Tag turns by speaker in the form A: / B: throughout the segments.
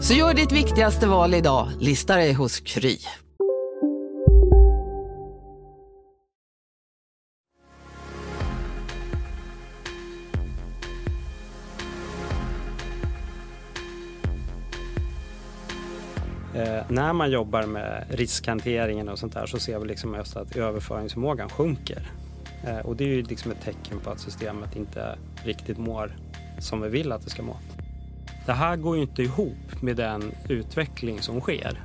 A: Så gör ditt viktigaste val idag, lista dig hos Kry.
B: Eh, när man jobbar med riskhanteringen och sånt där så ser vi liksom just att överföringsförmågan sjunker. Eh, och det är ju liksom ett tecken på att systemet inte riktigt mår som vi vill att det ska må. Det här går ju inte ihop med den utveckling som sker.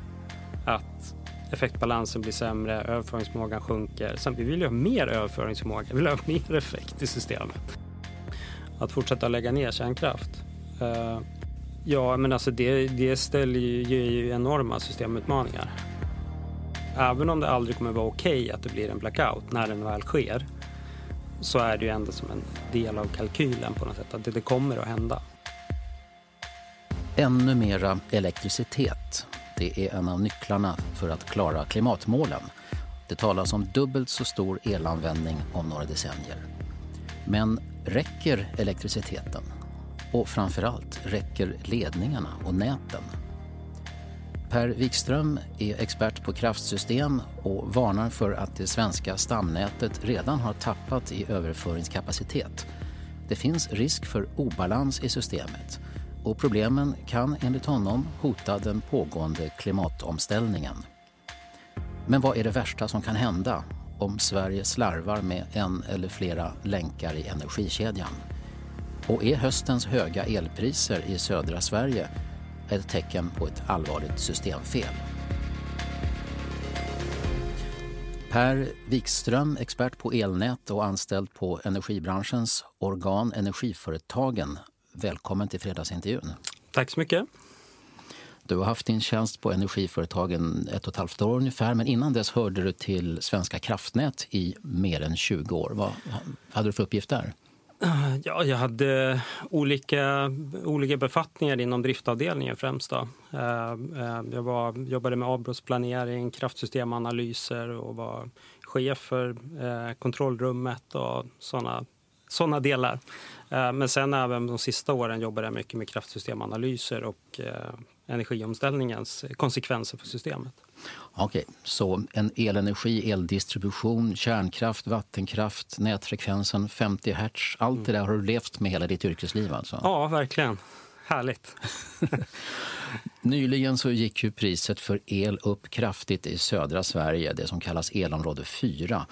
B: Att effektbalansen blir sämre, överföringsförmågan sjunker. Sen, vi vill ju ha mer överföringsförmåga, vi vill ha mer effekt i systemet. Att fortsätta lägga ner kärnkraft. Eh, ja, men alltså det, det ställer ju, ger ju enorma systemutmaningar. Även om det aldrig kommer vara okej okay att det blir en blackout när den väl sker så är det ju ändå som en del av kalkylen på något sätt att det, det kommer att hända.
C: Ännu mera elektricitet. Det är en av nycklarna för att klara klimatmålen. Det talas om dubbelt så stor elanvändning om några decennier. Men räcker elektriciteten? Och framförallt, räcker ledningarna och näten? Per Wikström är expert på kraftsystem och varnar för att det svenska stamnätet redan har tappat i överföringskapacitet. Det finns risk för obalans i systemet och problemen kan enligt honom hota den pågående klimatomställningen. Men vad är det värsta som kan hända om Sverige slarvar med en eller flera länkar i energikedjan? Och är höstens höga elpriser i södra Sverige ett tecken på ett allvarligt systemfel? Per Wikström, expert på elnät och anställd på energibranschens organ Energiföretagen. Välkommen till fredagsintervjun.
B: Tack så mycket.
C: Du har haft din tjänst på Energiföretagen ett och ett halvt år ungefär men innan dess hörde du till Svenska kraftnät i mer än 20 år. Vad hade du för uppgift där?
B: Ja, jag hade olika, olika befattningar inom driftavdelningen främst. Då. Eh, jag var, jobbade med avbrottsplanering, kraftsystemanalyser och var chef för eh, kontrollrummet och såna, såna delar. Men sen även de sista åren jobbade jag mycket med kraftsystemanalyser och energiomställningens konsekvenser för systemet.
C: Okej, så en elenergi, eldistribution, kärnkraft, vattenkraft, nätfrekvensen 50 hertz. Allt det där har du levt med hela ditt yrkesliv alltså?
B: Ja, verkligen. Härligt.
C: Nyligen så gick ju priset för el upp kraftigt i södra Sverige, det som kallas elområde 4.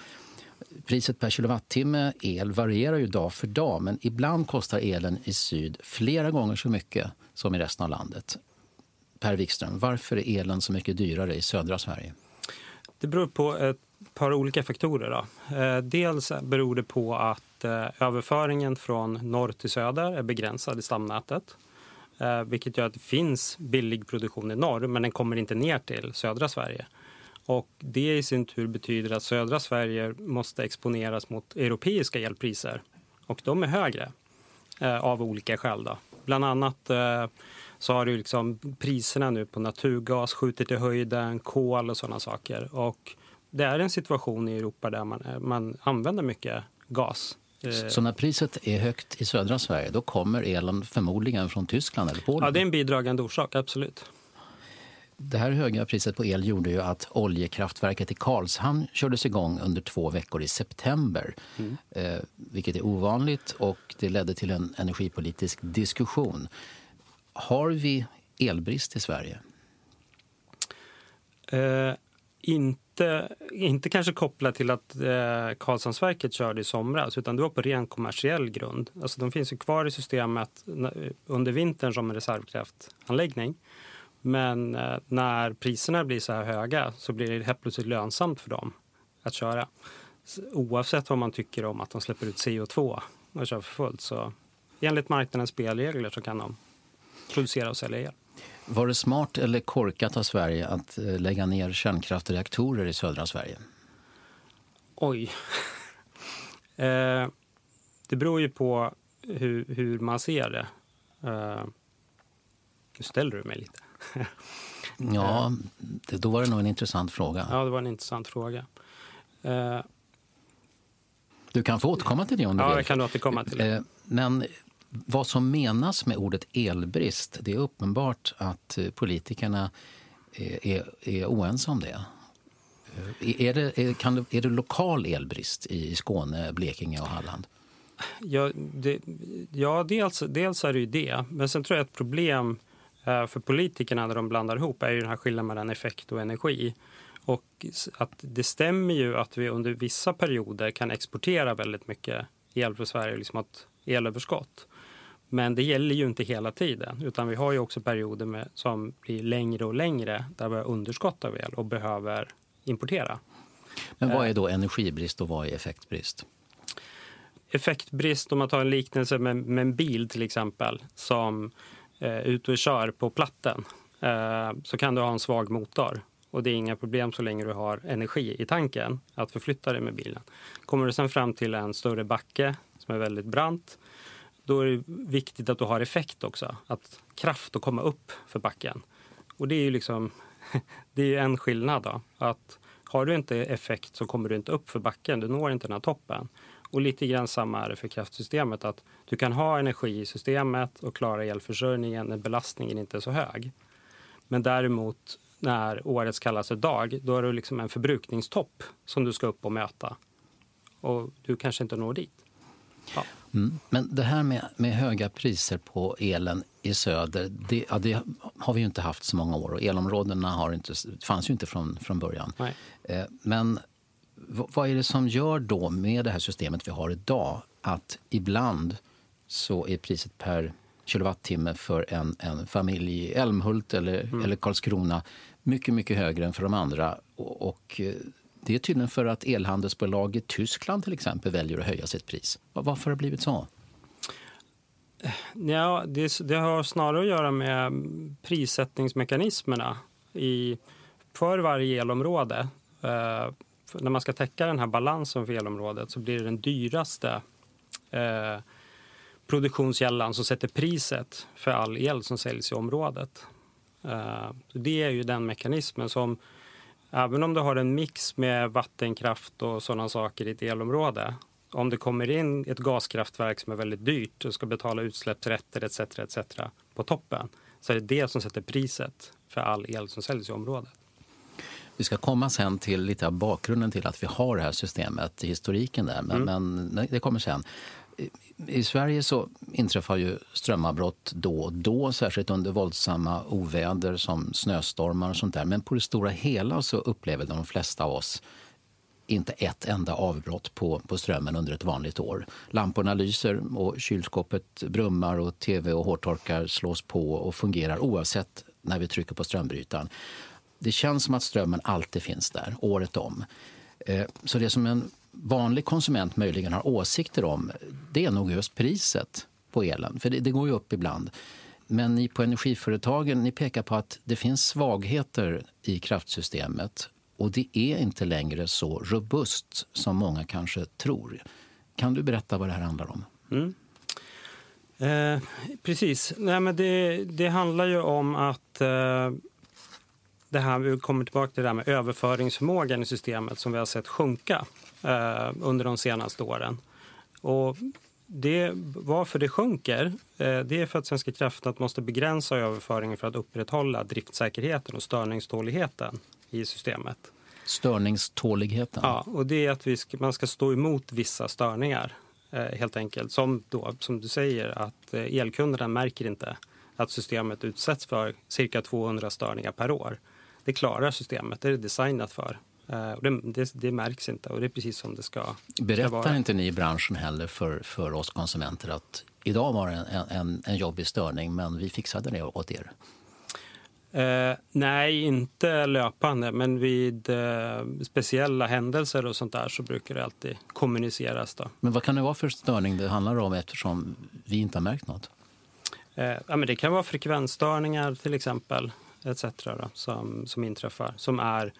C: Priset per kilowattimme el varierar ju dag för dag men ibland kostar elen i syd flera gånger så mycket som i resten av landet. Per Wikström, varför är elen så mycket dyrare i södra Sverige?
B: Det beror på ett par olika faktorer. Då. Eh, dels beror det på att eh, överföringen från norr till söder är begränsad i stamnätet. Eh, vilket gör att det finns billig produktion i norr men den kommer inte ner till södra Sverige. Och det i sin tur betyder att södra Sverige måste exponeras mot europeiska elpriser. Och de är högre av olika skäl. Då. Bland annat så har du liksom priserna nu på naturgas skjutit i höjden, kol och sådana saker. Och det är en situation i Europa där man, man använder mycket gas.
C: Så när priset är högt i södra Sverige då kommer elen förmodligen från Tyskland eller Polen?
B: Ja, det är en bidragande orsak, absolut.
C: Det här höga priset på el gjorde ju att oljekraftverket i Karlshamn kördes igång under två veckor i september. Mm. Eh, vilket är ovanligt och det ledde till en energipolitisk diskussion. Har vi elbrist i Sverige?
B: Eh, inte inte, kanske kopplat till att eh, Karlshamnsverket körde i somras utan det var på ren kommersiell grund. Alltså de finns ju kvar i systemet under vintern som en reservkraftanläggning. Men eh, när priserna blir så här höga så blir det helt plötsligt lönsamt för dem att köra. Oavsett vad man tycker om att de släpper ut CO2 och kör för fullt så enligt marknadens spelregler så kan de producera och sälja el.
C: Var det smart eller korkat av Sverige att eh, lägga ner kärnkraftreaktorer i södra Sverige?
B: Oj. eh, det beror ju på hur, hur man ser det. Eh, nu ställer du mig lite.
C: ja, det, då var det nog en intressant fråga.
B: Ja, det var en intressant fråga. Eh,
C: du kan få återkomma till det om du
B: ja,
C: vill.
B: jag kan återkomma till det.
C: Eh, men vad som menas med ordet elbrist, det är uppenbart att eh, politikerna är, är, är oense om det. Eh, är det, är, kan det, är det lokal elbrist i Skåne, Blekinge och Halland?
B: Ja, det, ja dels, dels är det ju det. Men sen tror jag ett problem eh, för politikerna när de blandar ihop är ju den här skillnaden mellan effekt och energi. Och att det stämmer ju att vi under vissa perioder kan exportera väldigt mycket el för Sverige, liksom ett elöverskott. Men det gäller ju inte hela tiden, utan vi har ju också perioder med, som blir längre och längre där vi har underskott av el och behöver importera.
C: Men vad är då energibrist och vad är effektbrist?
B: Effektbrist, om man tar en liknelse med, med en bil till exempel som eh, är ute och kör på platten eh, så kan du ha en svag motor och det är inga problem så länge du har energi i tanken att förflytta dig med bilen. Kommer du sen fram till en större backe som är väldigt brant då är det viktigt att du har effekt också. Att kraft att komma upp för backen. Och det är ju liksom, det är en skillnad då. Att har du inte effekt så kommer du inte upp för backen. Du når inte den här toppen. Och lite grann samma är det för kraftsystemet. Att du kan ha energi i systemet och klara elförsörjningen när belastningen inte är så hög. Men däremot när årets kallaste dag, då är det liksom en förbrukningstopp som du ska upp och möta. Och du kanske inte når dit.
C: Ja. Mm. Men det här med, med, höga priser på elen i söder, det, ja, det, har vi ju inte haft så många år och elområdena har inte, fanns ju inte från, från början. Eh, men vad är det som gör då med det här systemet vi har idag att ibland så är priset per kilowattimme för en, en familj i Älmhult eller, mm. eller Karlskrona mycket, mycket högre än för de andra. Och, och eh, det är tydligen för att elhandelsbolag i Tyskland till exempel väljer att höja sitt pris. Varför har det blivit så?
B: Ja, det, det har snarare att göra med prissättningsmekanismerna i, för varje elområde. När man ska täcka den här balansen för elområdet så blir det den dyraste eh, produktionskällan som sätter priset för all el som säljs i området. Eh, det är ju den mekanismen som Även om du har en mix med vattenkraft och sådana saker i ett elområde. Om det kommer in ett gaskraftverk som är väldigt dyrt och ska betala utsläppsrätter etc. etc. på toppen så är det det som sätter priset för all el som säljs i området.
C: Vi ska komma sen till lite av bakgrunden till att vi har det här systemet, historiken där, men, mm. men det kommer sen. I Sverige så inträffar ju strömavbrott då och då, särskilt under våldsamma oväder som snöstormar och sånt där. Men på det stora hela så upplever de flesta av oss inte ett enda avbrott på, på strömmen under ett vanligt år. Lamporna lyser och kylskåpet brummar och tv och hårtorkar slås på och fungerar oavsett när vi trycker på strömbrytaren. Det känns som att strömmen alltid finns där, året om. Eh, så det som en vanlig konsument möjligen har åsikter om det är nog just priset på elen. För det, det går ju upp ibland. Men ni på energiföretagen ni pekar på att det finns svagheter i kraftsystemet och det är inte längre så robust som många kanske tror. Kan du berätta vad det här handlar om?
B: Mm. Eh, precis. Nej, men det, det handlar ju om att eh, det här, vi kommer tillbaka till det här med överföringsförmågan i systemet som vi har sett sjunka eh, under de senaste åren. Och det, varför det sjunker eh, det är för att Svenska kraftnät måste begränsa överföringen för att upprätthålla driftsäkerheten och störningståligheten i systemet.
C: Störningståligheten?
B: Ja, och det är att vi ska, man ska stå emot vissa störningar eh, helt enkelt. Som, då, som du säger att eh, elkunderna märker inte att systemet utsätts för cirka 200 störningar per år. Det klarar systemet, det är designat för. Eh, det, det, det, märks inte och det är precis som det ska,
C: Berättar
B: ska vara.
C: inte ni i branschen heller för, för oss konsumenter att idag var det en, en, en jobbig störning men vi fixade det åt er?
B: Eh, nej, inte löpande, men vid eh, speciella händelser och sånt där så brukar det alltid kommuniceras. Då.
C: Men vad kan det vara för störning det handlar om eftersom vi inte har märkt något?
B: Eh, ja, men det kan vara frekvensstörningar till exempel, etc. Då, som, som inträffar, som är,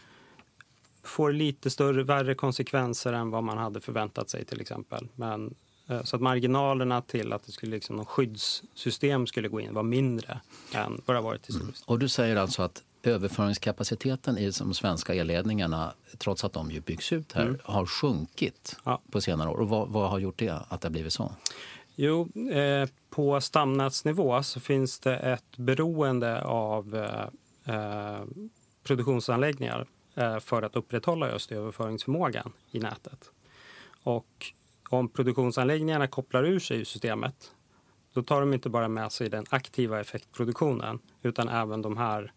B: får lite större, värre konsekvenser än vad man hade förväntat sig till exempel. Men Eh, så att marginalerna till att det skulle liksom någon skyddssystem skulle gå in var mindre än vad det har varit historiskt.
C: Mm. Och du säger alltså att överföringskapaciteten i de svenska elledningarna, trots att de ju byggs ut här, mm. har sjunkit ja. på senare år. Och vad, vad, har gjort det, att det har blivit så?
B: Jo, eh, på stamnätsnivå så finns det ett beroende av eh, eh, produktionsanläggningar eh, för att upprätthålla just överföringsförmågan i nätet. Och om produktionsanläggningarna kopplar ur sig systemet då tar de inte bara med sig den aktiva effektproduktionen utan även de här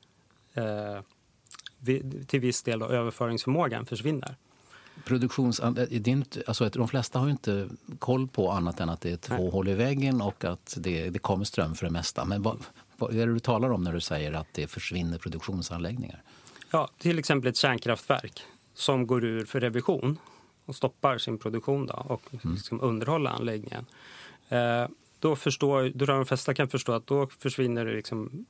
B: eh, till viss del då, överföringsförmågan försvinner.
C: Produktions, det inte, alltså de flesta har ju inte koll på annat än att det är två Nej. hål i väggen och att det, det kommer ström för det mesta. Men vad, vad är det du talar om när du säger att det försvinner produktionsanläggningar?
B: Ja, till exempel ett kärnkraftverk som går ur för revision och stoppar sin produktion då, och mm. liksom underhåller anläggningen. Eh, då, förstår, då de flesta kan förstå att då försvinner det liksom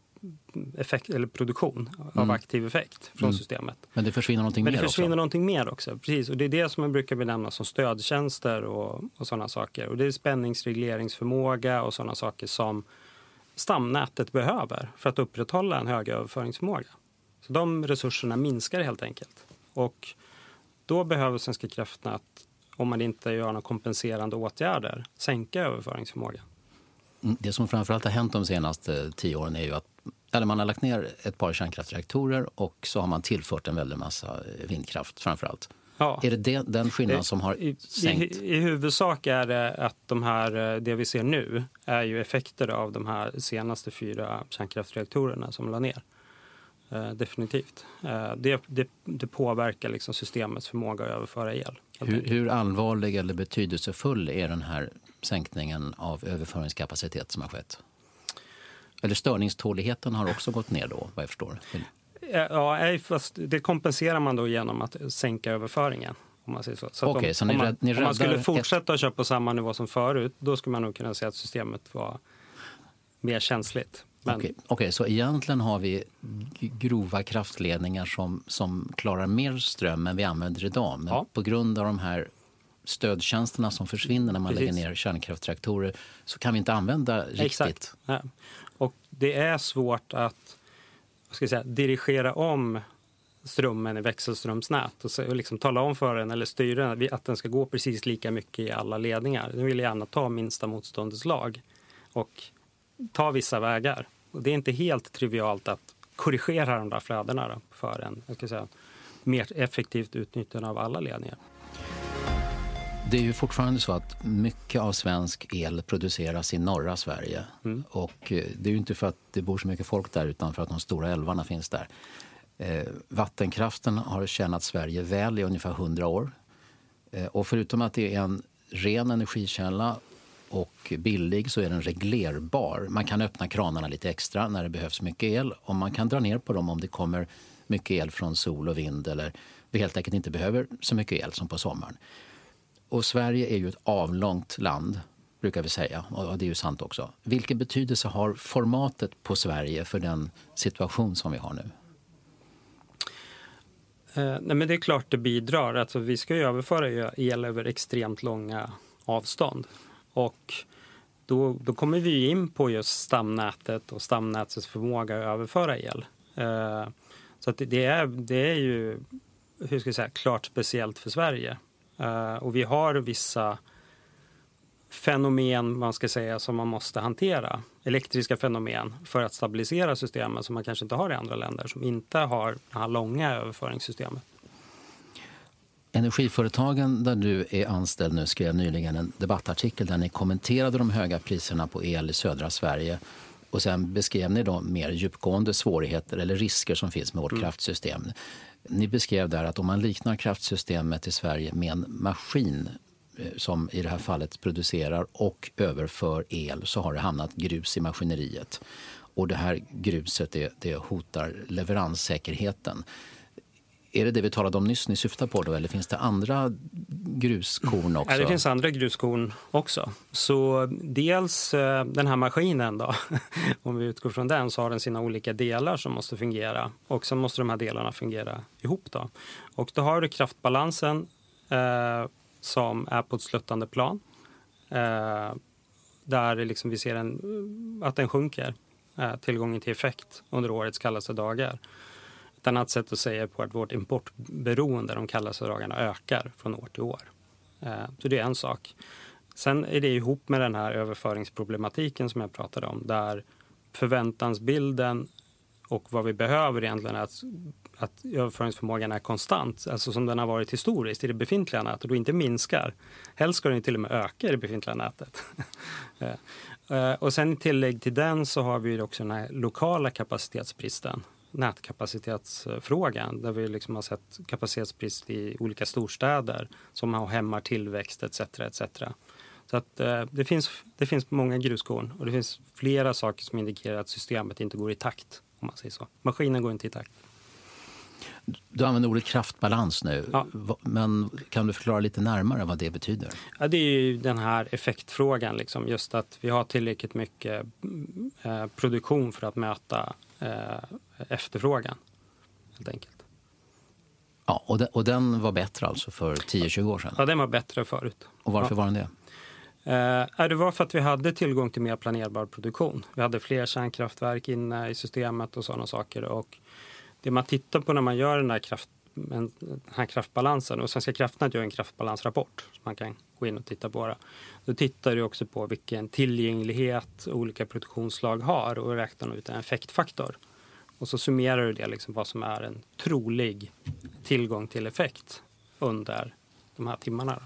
B: effekt, eller produktion av mm. aktiv effekt från mm. systemet.
C: Men det försvinner någonting
B: Men
C: mer
B: det försvinner
C: också?
B: någonting mer också. Precis. Och det är det som man brukar benämna som stödtjänster och, och sådana saker. Och det är spänningsregleringsförmåga och sådana saker som stamnätet behöver för att upprätthålla en hög överföringsförmåga. Så de resurserna minskar helt enkelt. Och då behöver Svenska kraftnät, om man inte gör några kompenserande åtgärder, sänka överföringsförmågan.
C: Mm, det som framförallt har hänt de senaste tio åren är ju att eller man har lagt ner ett par kärnkraftsreaktorer och så har man tillfört en väldig massa vindkraft framförallt. Ja. Är det, det den skillnaden som har I, sänkt?
B: I, I, huvudsak är det att de här, det vi ser nu är ju effekter av de här senaste fyra kärnkraftsreaktorerna som la ner. Eh, definitivt. Eh, det, det, det, påverkar liksom systemets förmåga att överföra el.
C: Hur, hur, allvarlig eller betydelsefull är den här sänkningen av överföringskapacitet som har skett? Eller störningståligheten har också gått ner då, vad jag förstår?
B: Ja, fast det kompenserar man då genom att sänka överföringen. Om man säger så. så,
C: okay,
B: om,
C: så om,
B: man, om man skulle fortsätta ett... köpa på samma nivå som förut, då skulle man nog kunna säga att systemet var mer känsligt.
C: Men... Okej, okay, så egentligen har vi grova kraftledningar som, som klarar mer ström än vi använder idag. Men ja. på grund av de här stödtjänsterna som försvinner när man Precis. lägger ner kärnkraftsreaktorer så kan vi inte använda riktigt. Exakt.
B: Ja. Och det är svårt att ska jag säga, dirigera om strömmen i växelströmsnät och, så, och liksom tala om för den eller styra den att den ska gå precis lika mycket i alla ledningar. Den vill gärna ta minsta motståndets lag och ta vissa vägar. Och det är inte helt trivialt att korrigera de där flödena för en jag ska säga, mer effektivt utnyttjande av alla ledningar.
C: Det är ju fortfarande så att mycket av svensk el produceras i norra Sverige. Mm. Och eh, det är ju inte för att det bor så mycket folk där utan för att de stora älvarna finns där. Eh, vattenkraften har tjänat Sverige väl i ungefär 100 år. Eh, och förutom att det är en ren energikälla och billig så är den reglerbar. Man kan öppna kranarna lite extra när det behövs mycket el och man kan dra ner på dem om det kommer mycket el från sol och vind eller vi helt enkelt inte behöver så mycket el som på sommaren. Och Sverige är ju ett avlångt land, brukar vi säga. Och det är ju sant också. Vilken betydelse har formatet på Sverige för den situation som vi har nu?
B: Eh, nej men det är klart det bidrar. Alltså, vi ska ju överföra el över extremt långa avstånd. Och då, då kommer vi in på just stamnätet och stamnätets förmåga att överföra el. Eh, så att det, är, det är ju hur ska jag säga, klart speciellt för Sverige. Eh, och vi har vissa fenomen man ska säga som man måste hantera. Elektriska fenomen för att stabilisera systemen, som man kanske inte har i andra länder som inte har det här långa överföringssystemet.
C: Energiföretagen där du är anställd nu skrev nyligen en debattartikel där ni kommenterade de höga priserna på el i södra Sverige och sen beskrev ni då mer djupgående svårigheter eller risker som finns med vårt mm. kraftsystem. Ni beskrev där att om man liknar kraftsystemet i Sverige med en maskin eh, som i det här fallet producerar och överför el så har det hamnat grus i maskineriet. Och det här gruset det, det hotar leveranssäkerheten. Är det det vi talade om nyss ni syftar på då, eller finns det andra gruskorn också?
B: Ja, det finns andra gruskorn också. Så dels eh, den här maskinen då, om vi utgår från den så har den sina olika delar som måste fungera och sen måste de här delarna fungera ihop då. Och då har du kraftbalansen eh, som är på ett sluttande plan. Eh, där liksom vi ser en, att den sjunker, eh, tillgången till effekt under årets kallaste dagar. Ett annat sätt att säga på att vårt importberoende de kallaste dagarna ökar från år till år. Eh, så det är en sak. Sen är det ihop med den här överföringsproblematiken som jag pratade om där förväntansbilden och vad vi behöver egentligen är att, att överföringsförmågan är konstant, alltså som den har varit historiskt i det befintliga nätet och inte minskar. Helst ska den till och med öka i det befintliga nätet. Eh, eh, och sen i tillägg till den så har vi också den här lokala kapacitetsbristen nätkapacitetsfrågan där vi liksom har sett kapacitetsbrist i olika storstäder som har hämmar tillväxt etc. etc. Så att, eh, det, finns, det finns många gruskorn och det finns flera saker som indikerar att systemet inte går i takt. om man säger så. Maskinen går inte i takt.
C: Du använder ordet kraftbalans nu. Ja. Men kan du förklara lite närmare vad det betyder?
B: Ja, det är ju den här effektfrågan. Liksom. Just att vi har tillräckligt mycket eh, produktion för att möta eh, efterfrågan. Helt enkelt.
C: Ja, och, den, och den var bättre alltså för 10-20 år sedan?
B: Ja, den var bättre förut.
C: Och varför
B: ja.
C: var den det?
B: Eh, det var för att vi hade tillgång till mer planerbar produktion. Vi hade fler kärnkraftverk inne i systemet och sådana saker. Och det man tittar på när man gör den här, kraft, den här kraftbalansen och Svenska kraftnät gör en kraftbalansrapport som man kan gå in och titta på. Det. Då tittar du också på vilken tillgänglighet olika produktionsslag har och räknar ut en effektfaktor. Och så summerar du det, liksom vad som är en trolig tillgång till effekt under de här timmarna.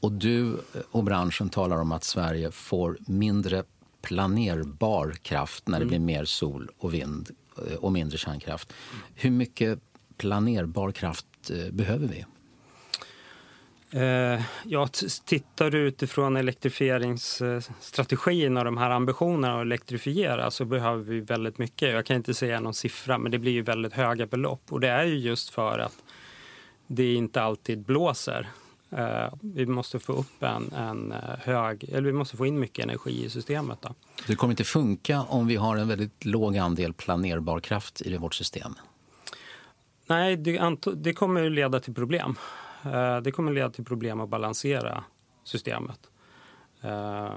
C: Och du och branschen talar om att Sverige får mindre planerbar kraft när det mm. blir mer sol och vind eh, och mindre kärnkraft. Hur mycket planerbar kraft eh, behöver vi?
B: Eh, ja, tittar du utifrån elektrifieringsstrategin och de här ambitionerna att elektrifiera så behöver vi väldigt mycket. Jag kan inte säga någon siffra, men det blir ju väldigt höga belopp. Och det är ju just för att det inte alltid blåser. Eh, vi måste få upp en, en hög, eller vi måste få in mycket energi i systemet. Då.
C: Det kommer inte funka om vi har en väldigt låg andel planerbar kraft i vårt system?
B: Nej, det, det kommer leda till problem. Eh, det kommer leda till problem att balansera systemet. Eh,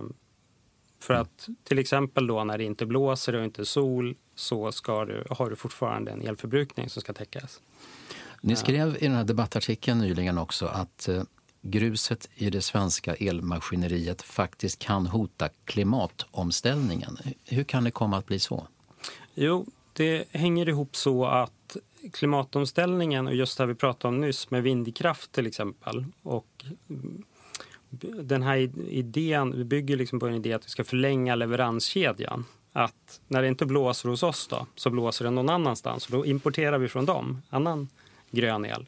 B: för att till exempel då när det inte blåser och inte sol så ska du, har du fortfarande en elförbrukning som ska täckas.
C: Ni skrev i den här debattartikeln nyligen också att eh, gruset i det svenska elmaskineriet faktiskt kan hota klimatomställningen. Hur kan det komma att bli så?
B: Jo, det hänger ihop så att klimatomställningen och just det vi pratade om nyss med vindkraft till exempel och den här idén, vi bygger liksom på en idé att vi ska förlänga leveranskedjan. Att när det inte blåser hos oss då, så blåser det någon annanstans och då importerar vi från dem annan grön el.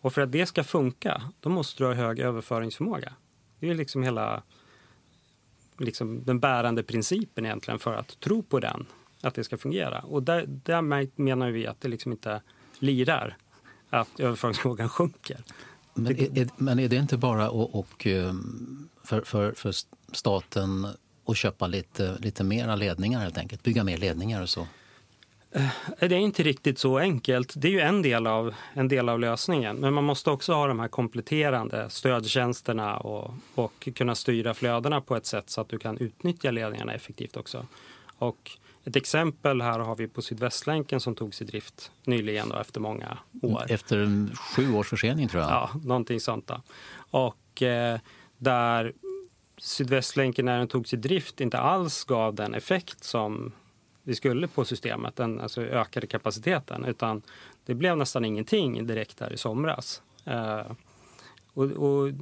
B: Och för att det ska funka, då måste du ha hög överföringsförmåga. Det är liksom hela liksom den bärande principen egentligen för att tro på den att det ska fungera. Och där, där menar vi att det liksom inte lirar, att överföringsförmågan sjunker.
C: Men är, är, men är det inte bara och, och eh, för, för, för staten att köpa lite, lite mera ledningar helt enkelt? Bygga mer ledningar och så?
B: Eh, det är inte riktigt så enkelt. Det är ju en del, av, en del av lösningen. Men man måste också ha de här kompletterande stödtjänsterna och, och kunna styra flödena på ett sätt så att du kan utnyttja ledningarna effektivt också. Och ett exempel här har vi på Sydvästlänken som togs i drift nyligen då, efter många år.
C: Efter sju års försening tror jag.
B: Ja, någonting sånt. Då. Och eh, där Sydvästlänken när den togs i drift inte alls gav den effekt som vi skulle på systemet, den alltså ökade kapaciteten, utan det blev nästan ingenting direkt där i somras. Eh, och, och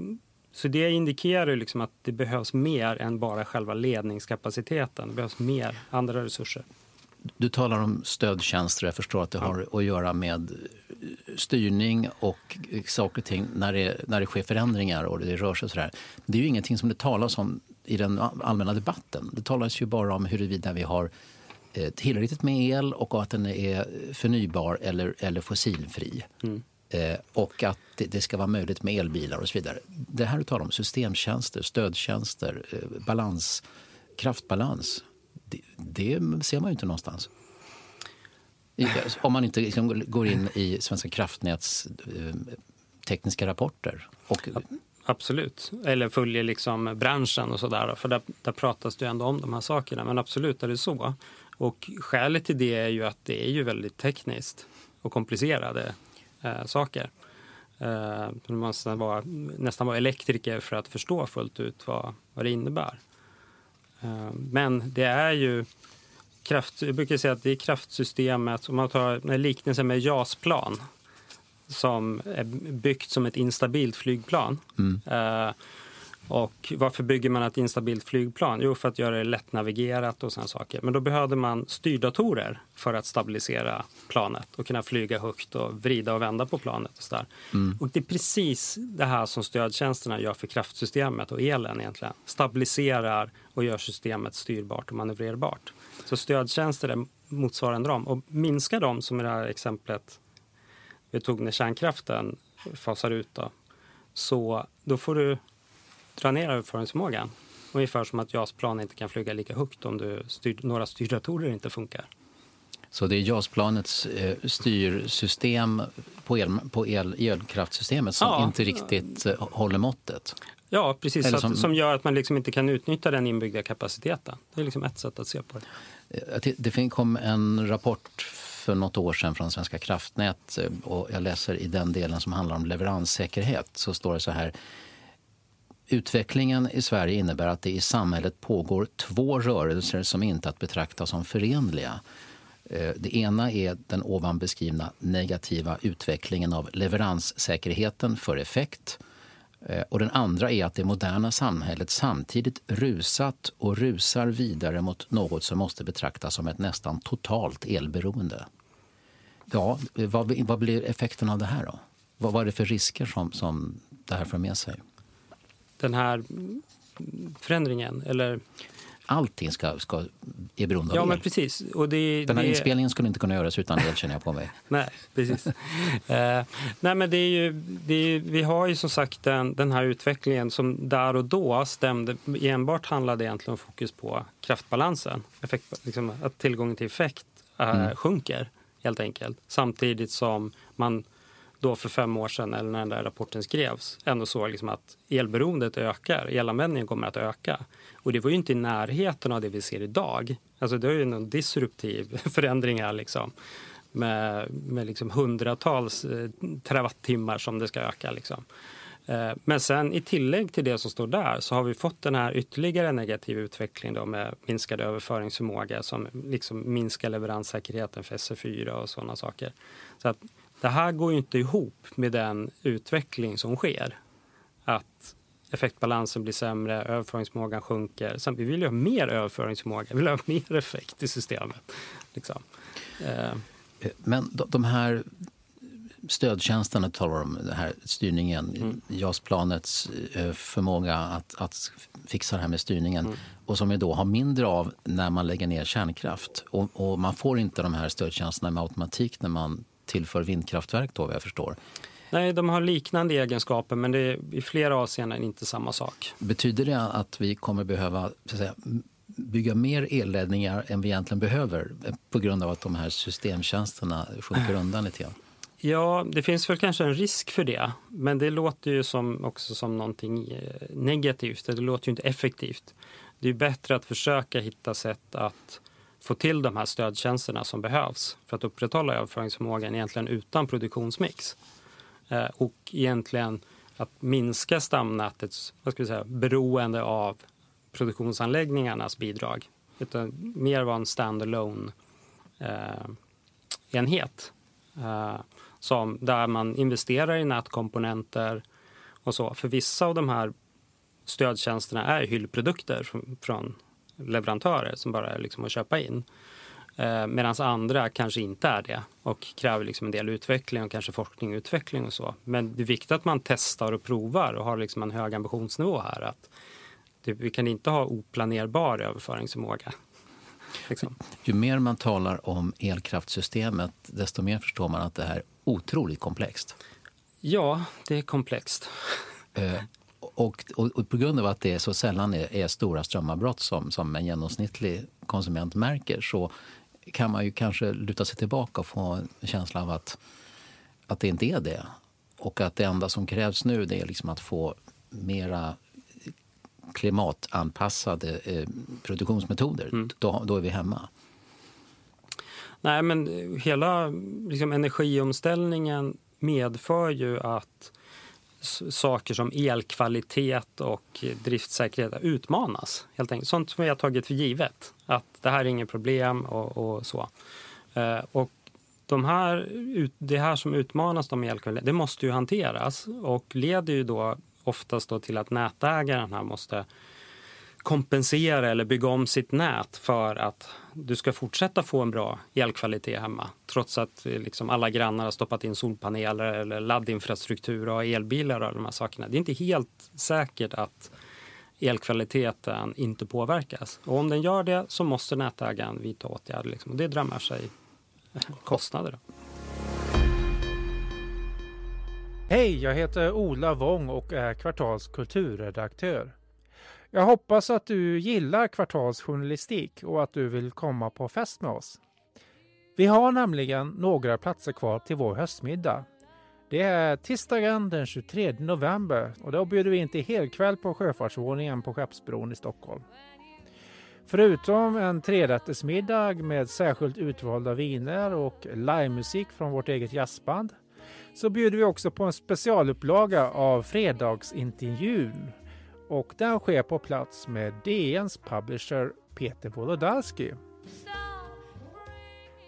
B: Så det indikerar liksom att det behövs mer än bara själva ledningskapaciteten. Det behövs mer andra resurser.
C: Du talar om stödtjänster. Jag förstår att det har att göra med styrning och saker och ting när det, när det sker förändringar och det rör sig sådär. Det är ju ingenting som det talas om i den allmänna debatten. Det talas ju bara om huruvida vi har eh, tillräckligt med el och att den är förnybar eller, eller fossilfri. Mm. Eh, och att det, ska vara möjligt med elbilar och så vidare. Det här du talar om, systemtjänster, stödtjänster, eh, balans, kraftbalans. Det, det, ser man ju inte någonstans. Om man inte liksom går in i Svenska kraftnäts eh, tekniska rapporter. Och...
B: Absolut. Eller följer liksom branschen och sådär. För där, där pratas det ändå om de här sakerna. Men absolut är det så. Och skälet till det är ju att det är ju väldigt tekniskt och komplicerade eh, saker. Eh, man måste vara, nästan vara elektriker för att förstå fullt ut vad, vad det innebär. Eh, men det är ju kraft, jag brukar säga att det är kraftsystemet, om man tar en liknelse med JAS-plan som är byggt som ett instabilt flygplan. Mm. Eh, och varför bygger man ett instabilt flygplan? Jo, för att göra det lättnavigerat och sådana saker. Men då behövde man styrdatorer för att stabilisera planet och kunna flyga högt och vrida och vända på planet. Och, så mm. och det är precis det här som stödtjänsterna gör för kraftsystemet och elen egentligen. Stabiliserar och gör systemet styrbart och manövrerbart. Så stödtjänster är motsvarande dem. Och minskar de, som i det här exemplet vi tog när kärnkraften fasar ut, då, så då får du dra ner överföringsförmågan. Ungefär som att JAS-plan inte kan flyga lika högt om du styr, några styrdatorer inte funkar.
C: Så det är JAS-planets eh, styrsystem på, el, på el, elkraftsystemet som ja. inte riktigt eh, håller måttet?
B: Ja, precis. Som... Att, som gör att man liksom inte kan utnyttja den inbyggda kapaciteten. Det är liksom ett sätt att se på det.
C: Eh, det kom en rapport för något år sedan från Svenska kraftnät eh, och jag läser i den delen som handlar om leveranssäkerhet så står det så här Utvecklingen i Sverige innebär att det i samhället pågår två rörelser som inte är att betrakta som förenliga. Eh, det ena är den ovan beskrivna negativa utvecklingen av leveranssäkerheten för effekt. Eh, och den andra är att det moderna samhället samtidigt rusat och rusar vidare mot något som måste betraktas som ett nästan totalt elberoende. Ja, vad, vad blir effekten av det här då? Vad, vad är det för risker som, som det här för med sig?
B: Den här förändringen, eller?
C: Allting ska, ska, är beroende
B: ja,
C: av
B: el. Men precis. Och det,
C: Den här
B: det...
C: inspelningen skulle inte kunna göras utan el känner jag på mig.
B: nej, precis. uh, nej, men det är ju, det är, vi har ju som sagt den, den här utvecklingen som där och då stämde. Enbart handlade egentligen om fokus på kraftbalansen. Effekt, liksom, att tillgången till effekt uh, mm. sjunker helt enkelt. Samtidigt som man då för fem år sedan, eller när den där rapporten skrevs, ändå såg liksom att elberoendet ökar, elanvändningen kommer att öka. Och det var ju inte i närheten av det vi ser idag. Alltså det är ju en disruptiv förändring här liksom. Med, med liksom hundratals eh, terawattimmar som det ska öka. Liksom. Eh, men sen i tillägg till det som står där så har vi fått den här ytterligare negativa utvecklingen då med minskad överföringsförmåga som liksom minskar leveranssäkerheten för SE4 och sådana saker. Så att det här går ju inte ihop med den utveckling som sker. Att effektbalansen blir sämre, överföringsförmågan sjunker. Sen, vi vill ju ha mer överföringsförmåga, vi vill ha mer effekt i systemet. Liksom.
C: Eh. Men de här stödtjänsten talar om, den här styrningen, mm. JAS-planets eh, förmåga att, att fixa det här med styrningen mm. och som vi då har mindre av när man lägger ner kärnkraft. Och, och, man får inte de här stödtjänsterna med automatik när man tillför vindkraftverk då, vad jag förstår.
B: Nej, de har liknande egenskaper men det är i flera avseenden inte samma sak.
C: Betyder det att vi kommer behöva säga, bygga mer elledningar än vi egentligen behöver på grund av att de här systemtjänsterna sjunker undan lite grann?
B: Ja, det finns väl kanske en risk för det. Men det låter ju som, också som någonting eh, negativt. Det låter ju inte effektivt. Det är bättre att försöka hitta sätt att få till de här stödtjänsterna som behövs för att upprätthålla överföringsförmågan egentligen utan produktionsmix. Eh, och egentligen att minska stamnätets vad ska vi säga, beroende av produktionsanläggningarnas bidrag. Utan mer vara en standalone eh, enhet. Eh, som, där man investerar i nätkomponenter och så. För vissa av de här stödtjänsterna är hyllprodukter från, från leverantörer som bara är liksom att köpa in. Eh, Medan andra kanske inte är det och kräver liksom en del utveckling och kanske forskning och utveckling och så. Men det är viktigt att man testar och provar och har liksom en hög ambitionsnivå här. Att det, vi kan inte ha oplanerbar överföringsförmåga.
C: Liksom. Ju mer man talar om elkraftsystemet desto mer förstår man att det här är otroligt komplext.
B: Ja, det är komplext.
C: Och, och, och, på grund av att det så sällan är, är, stora strömavbrott som, som en genomsnittlig konsument märker så kan man ju kanske luta sig tillbaka och få en känsla av att, att det inte är det. Och att det enda som krävs nu det är liksom att få mera klimatanpassade eh, produktionsmetoder. Mm. Då, då är vi hemma.
B: Nej, men hela liksom, energiomställningen medför ju att saker som elkvalitet och driftsäkerhet utmanas. Helt enkelt. Sånt som vi har tagit för givet. Att det här är inget problem och, och så. Eh, och de här, det här som utmanas med elkvalitet, det måste ju hanteras och leder ju då oftast då till att nätägaren här måste kompensera eller bygga om sitt nät för att du ska fortsätta få en bra elkvalitet hemma. Trots att eh, liksom alla grannar har stoppat in solpaneler eller laddinfrastruktur och elbilar och de här sakerna. Det är inte helt säkert att elkvaliteten inte påverkas. Och om den gör det så måste nätägaren vidta åtgärder. Liksom. Och det drar med sig eh, kostnader.
D: Hej, jag heter Ola Wång och är Kvartals kulturredaktör. Jag hoppas att du gillar kvartalsjournalistik och att du vill komma på fest med oss. Vi har nämligen några platser kvar till vår höstmiddag. Det är tisdagen den 23 november och då bjuder vi in till helkväll på Sjöfartsvåningen på Skeppsbron i Stockholm. Förutom en trerättersmiddag med särskilt utvalda viner och livemusik från vårt eget jazzband så bjuder vi också på en specialupplaga av Fredagsintervjun och den sker på plats med DNs publisher Peter Wolodarski.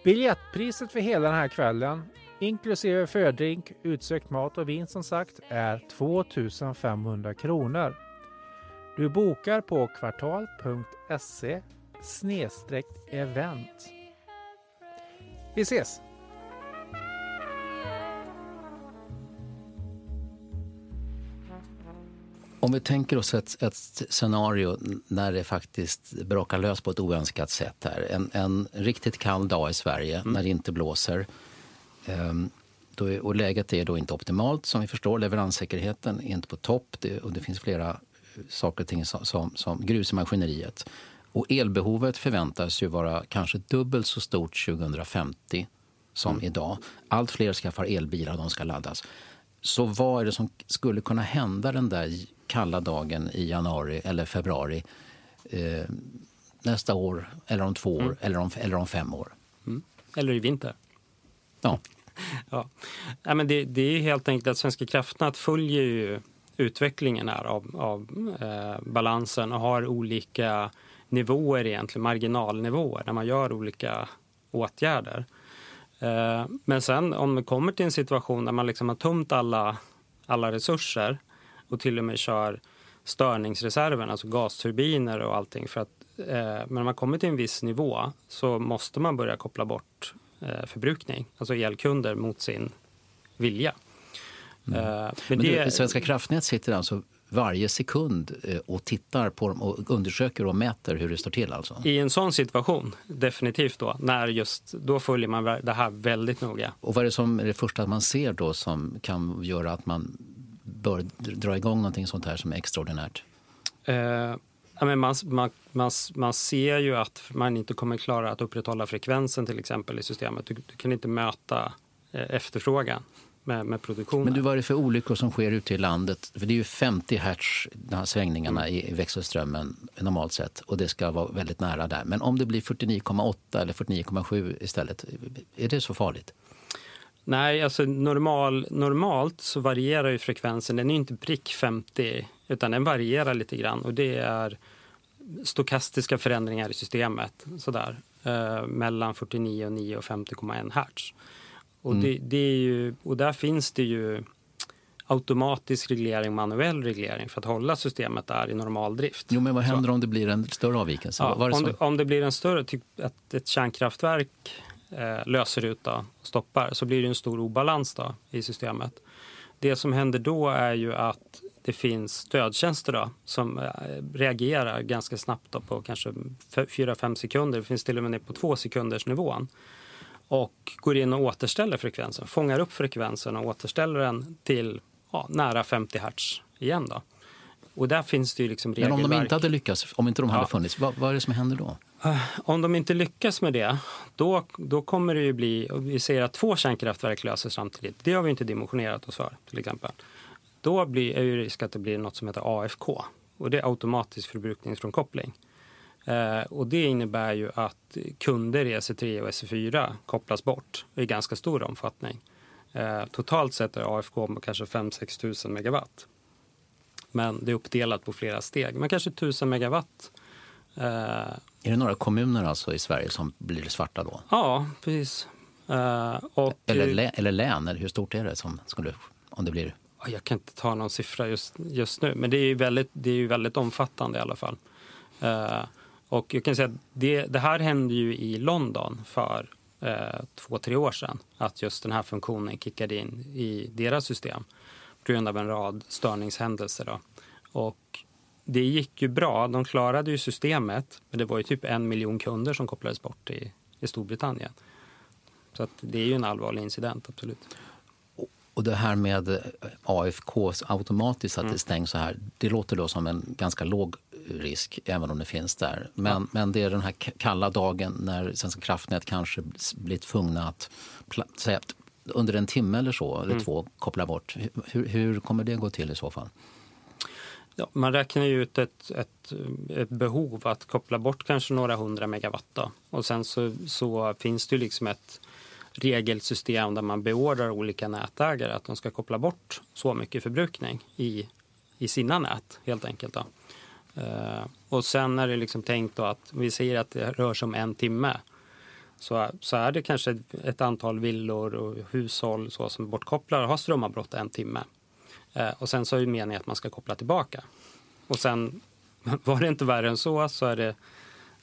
D: Biljettpriset för hela den här kvällen, inklusive fördrink, utsökt mat och vin som sagt, är 2500 kronor. Du bokar på kvartal.se event. Vi ses!
C: Om vi tänker oss ett, ett, scenario när det faktiskt brakar lös på ett oönskat sätt. här. En, en riktigt kall dag i Sverige mm. när det inte blåser. Um, är, och läget är då inte optimalt som vi förstår. Leveranssäkerheten är inte på topp det, och det finns flera saker och ting som, som, som grus i maskineriet. Och elbehovet förväntas ju vara kanske dubbelt så stort 2050 som mm. idag. Allt fler skaffar elbilar och de ska laddas. Så vad är det som skulle kunna hända den där kalla dagen i januari eller februari eh, nästa år, eller om två år, mm. eller, om, eller om fem år.
B: Mm. Eller i vinter.
C: Ja.
B: ja. ja men det, det, är helt enkelt att Svenska kraftnät följer ju utvecklingen här av, av eh, balansen och har olika nivåer egentligen, marginalnivåer, när man gör olika åtgärder. Eh, men sen om det kommer till en situation där man liksom har tömt alla, alla resurser och till och med kör störningsreserven, alltså gasturbiner och allting. För att, eh, men när man kommer till en viss nivå så måste man börja koppla bort eh, förbrukning, alltså elkunder mot sin vilja.
C: Mm. Eh, men, men det, du, Svenska kraftnät sitter alltså varje sekund eh, och tittar på dem och undersöker och mäter hur det står till? Alltså.
B: I en sån situation, definitivt då. När just, då följer man det här väldigt noga.
C: Och vad är det som är det första man ser då som kan göra att man bör dra igång någonting sånt här som är extraordinärt?
B: Eh, men man, man, man, man ser ju att man inte kommer klara att upprätthålla frekvensen till exempel i systemet. Du, du kan inte möta eh, efterfrågan med, med produktionen.
C: Men du, vad är det för olyckor som sker ute i landet? För det är ju 50 hertz, de här svängningarna mm. i växelströmmen normalt sett och det ska vara väldigt nära där. Men om det blir 49,8 eller 49,7 istället, är det så farligt?
B: Nej, alltså normal, normalt så varierar ju frekvensen. Den är inte prick 50 utan den varierar lite grann och det är stokastiska förändringar i systemet sådär, eh, mellan 49,9 och 50,1 hertz. Och, mm. det, det, är ju, och där finns det ju automatisk reglering, manuell reglering för att hålla systemet där i normaldrift.
C: Jo, men vad händer så. om det blir en större avvikelse?
B: Ja, om, det, om, det, blir en större, typ att ett kärnkraftverk eh, löser ut och stoppar, så blir det en stor obalans då, i systemet. Det som händer då är ju att det finns stödtjänster då, som eh, reagerar ganska snabbt då, på kanske 4-5 sekunder. Det finns till och med ner på 2 sekunders nivån och går in och återställer frekvensen, fångar upp frekvensen och återställer den till ja, nära 50 hertz igen. Då. Och där finns det ju liksom regelverk.
C: Men om de inte hade lyckats, om inte de hade ja. funnits, vad, vad är det som händer då?
B: Eh, om de inte lyckas med det, då, då kommer det ju bli, vi säger att två kärnkraftverk löser samtidigt, det har vi inte dimensionerat oss för till exempel. Då blir, är ju risk att det blir något som heter AFK och det är automatisk förbrukningsfrånkoppling. Eh, och det innebär ju att kunder i SE3 och SE4 kopplas bort i ganska stor omfattning. Eh, totalt sett är AFK kanske 5-6 tusen megawatt. Men det är uppdelat på flera steg. Men kanske 1000 megawatt.
C: Eh, är det några kommuner alltså i Sverige som blir svarta då?
B: Ja, precis.
C: Eh, och, eller, eller län, eller hur stort är det som skulle, om det blir?
B: Jag kan inte ta någon siffra just, just nu, men det är ju väldigt, det är ju väldigt omfattande i alla fall. Uh, och jag kan säga att det, det, här hände ju i London för uh, två, tre år sedan. Att just den här funktionen kickade in i deras system på grund av en rad störningshändelser. Då. Och det gick ju bra. De klarade ju systemet, men det var ju typ en miljon kunder som kopplades bort i, i Storbritannien. Så att det är ju en allvarlig incident, absolut.
C: Och det här med AFK automatiskt att mm. det stängs så här, det låter då som en ganska låg risk, även om det finns där. Men, ja. men det är den här kalla dagen när Svenska kraftnät kanske blir tvungna att säga, under en timme eller så, eller mm. två, koppla bort. Hur, hur kommer det gå till i så fall?
B: Ja, man räknar ju ut ett, ett, ett, behov att koppla bort kanske några hundra megawatt. Då. Och sen så, så finns det ju liksom ett regelsystem där man beordrar olika nätägare att de ska koppla bort så mycket förbrukning i, i sina nät helt enkelt. Då. Uh, och sen är det liksom tänkt då att vi säger att det rör sig om en timme så, så är det kanske ett antal villor och hushåll så som bortkopplar har strömavbrott en timme. Eh, och sen så är det meningen att man ska koppla tillbaka. Och sen var det inte värre än så så är det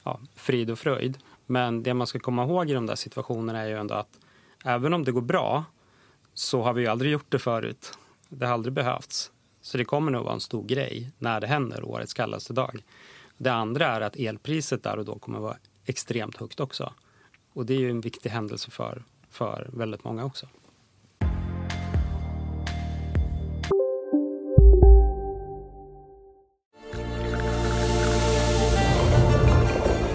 B: ja, frid och fröjd. Men det man ska komma ihåg i de där situationerna är ju ändå att även om det går bra så har vi ju aldrig gjort det förut. Det har aldrig behövts. Så det kommer nog vara en stor grej när det händer årets kallaste dag. Det andra är att elpriset där och då kommer vara extremt högt också. Och det är ju en viktig händelse för, för väldigt många också.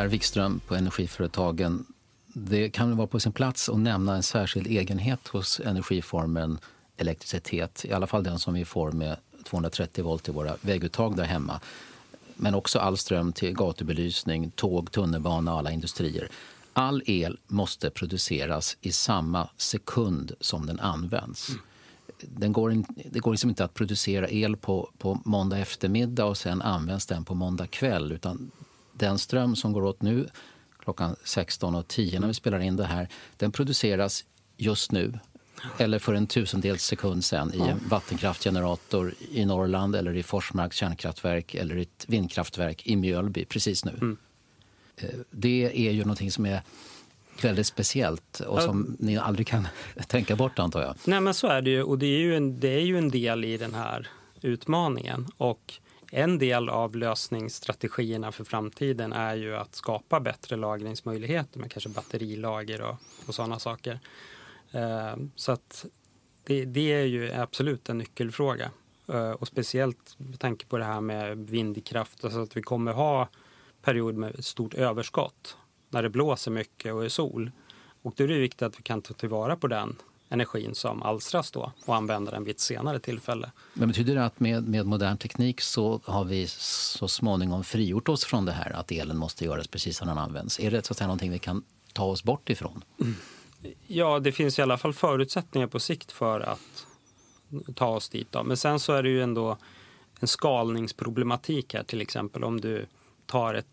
C: Per Wikström på Energiföretagen. Det kan vara på sin plats att nämna en särskild egenhet hos energiformen elektricitet. I alla fall den som vi får med 230 volt i våra vägguttag där hemma. Men också all ström till gatubelysning, tåg, tunnelbana och alla industrier. All el måste produceras i samma sekund som den används. Mm. Den går in, det går liksom inte att producera el på, på måndag eftermiddag och sen används den på måndag kväll. Utan den ström som går åt nu klockan 16.10 när vi spelar in det här, den produceras just nu eller för en tusendels sekund sen i en vattenkraftgenerator i Norrland eller i Forsmarks kärnkraftverk eller i ett vindkraftverk i Mjölby precis nu. Mm. Eh, det är ju någonting som är väldigt speciellt och som ni aldrig kan tänka bort antar jag.
B: Nej men så är det ju och det är ju en, det är ju en del i den här utmaningen. Och en del av lösningsstrategierna för framtiden är ju att skapa bättre lagringsmöjligheter med kanske batterilager och, och sådana saker. Eh, så att det, det, är ju absolut en nyckelfråga. Eh, och speciellt med tanke på det här med vindkraft, alltså att vi kommer ha period med stort överskott när det blåser mycket och är sol. Och då är det viktigt att vi kan ta tillvara på den energin som alstras då och använda den vid ett senare tillfälle.
C: Men betyder det att med, med modern teknik så har vi så småningom frigjort oss från det här att elen måste göras precis som den används? Är det så att säga någonting vi kan ta oss bort ifrån? Mm.
B: Ja, det finns i alla fall förutsättningar på sikt för att ta oss dit. Då. Men sen så är det ju ändå en skalningsproblematik här till exempel om du tar ett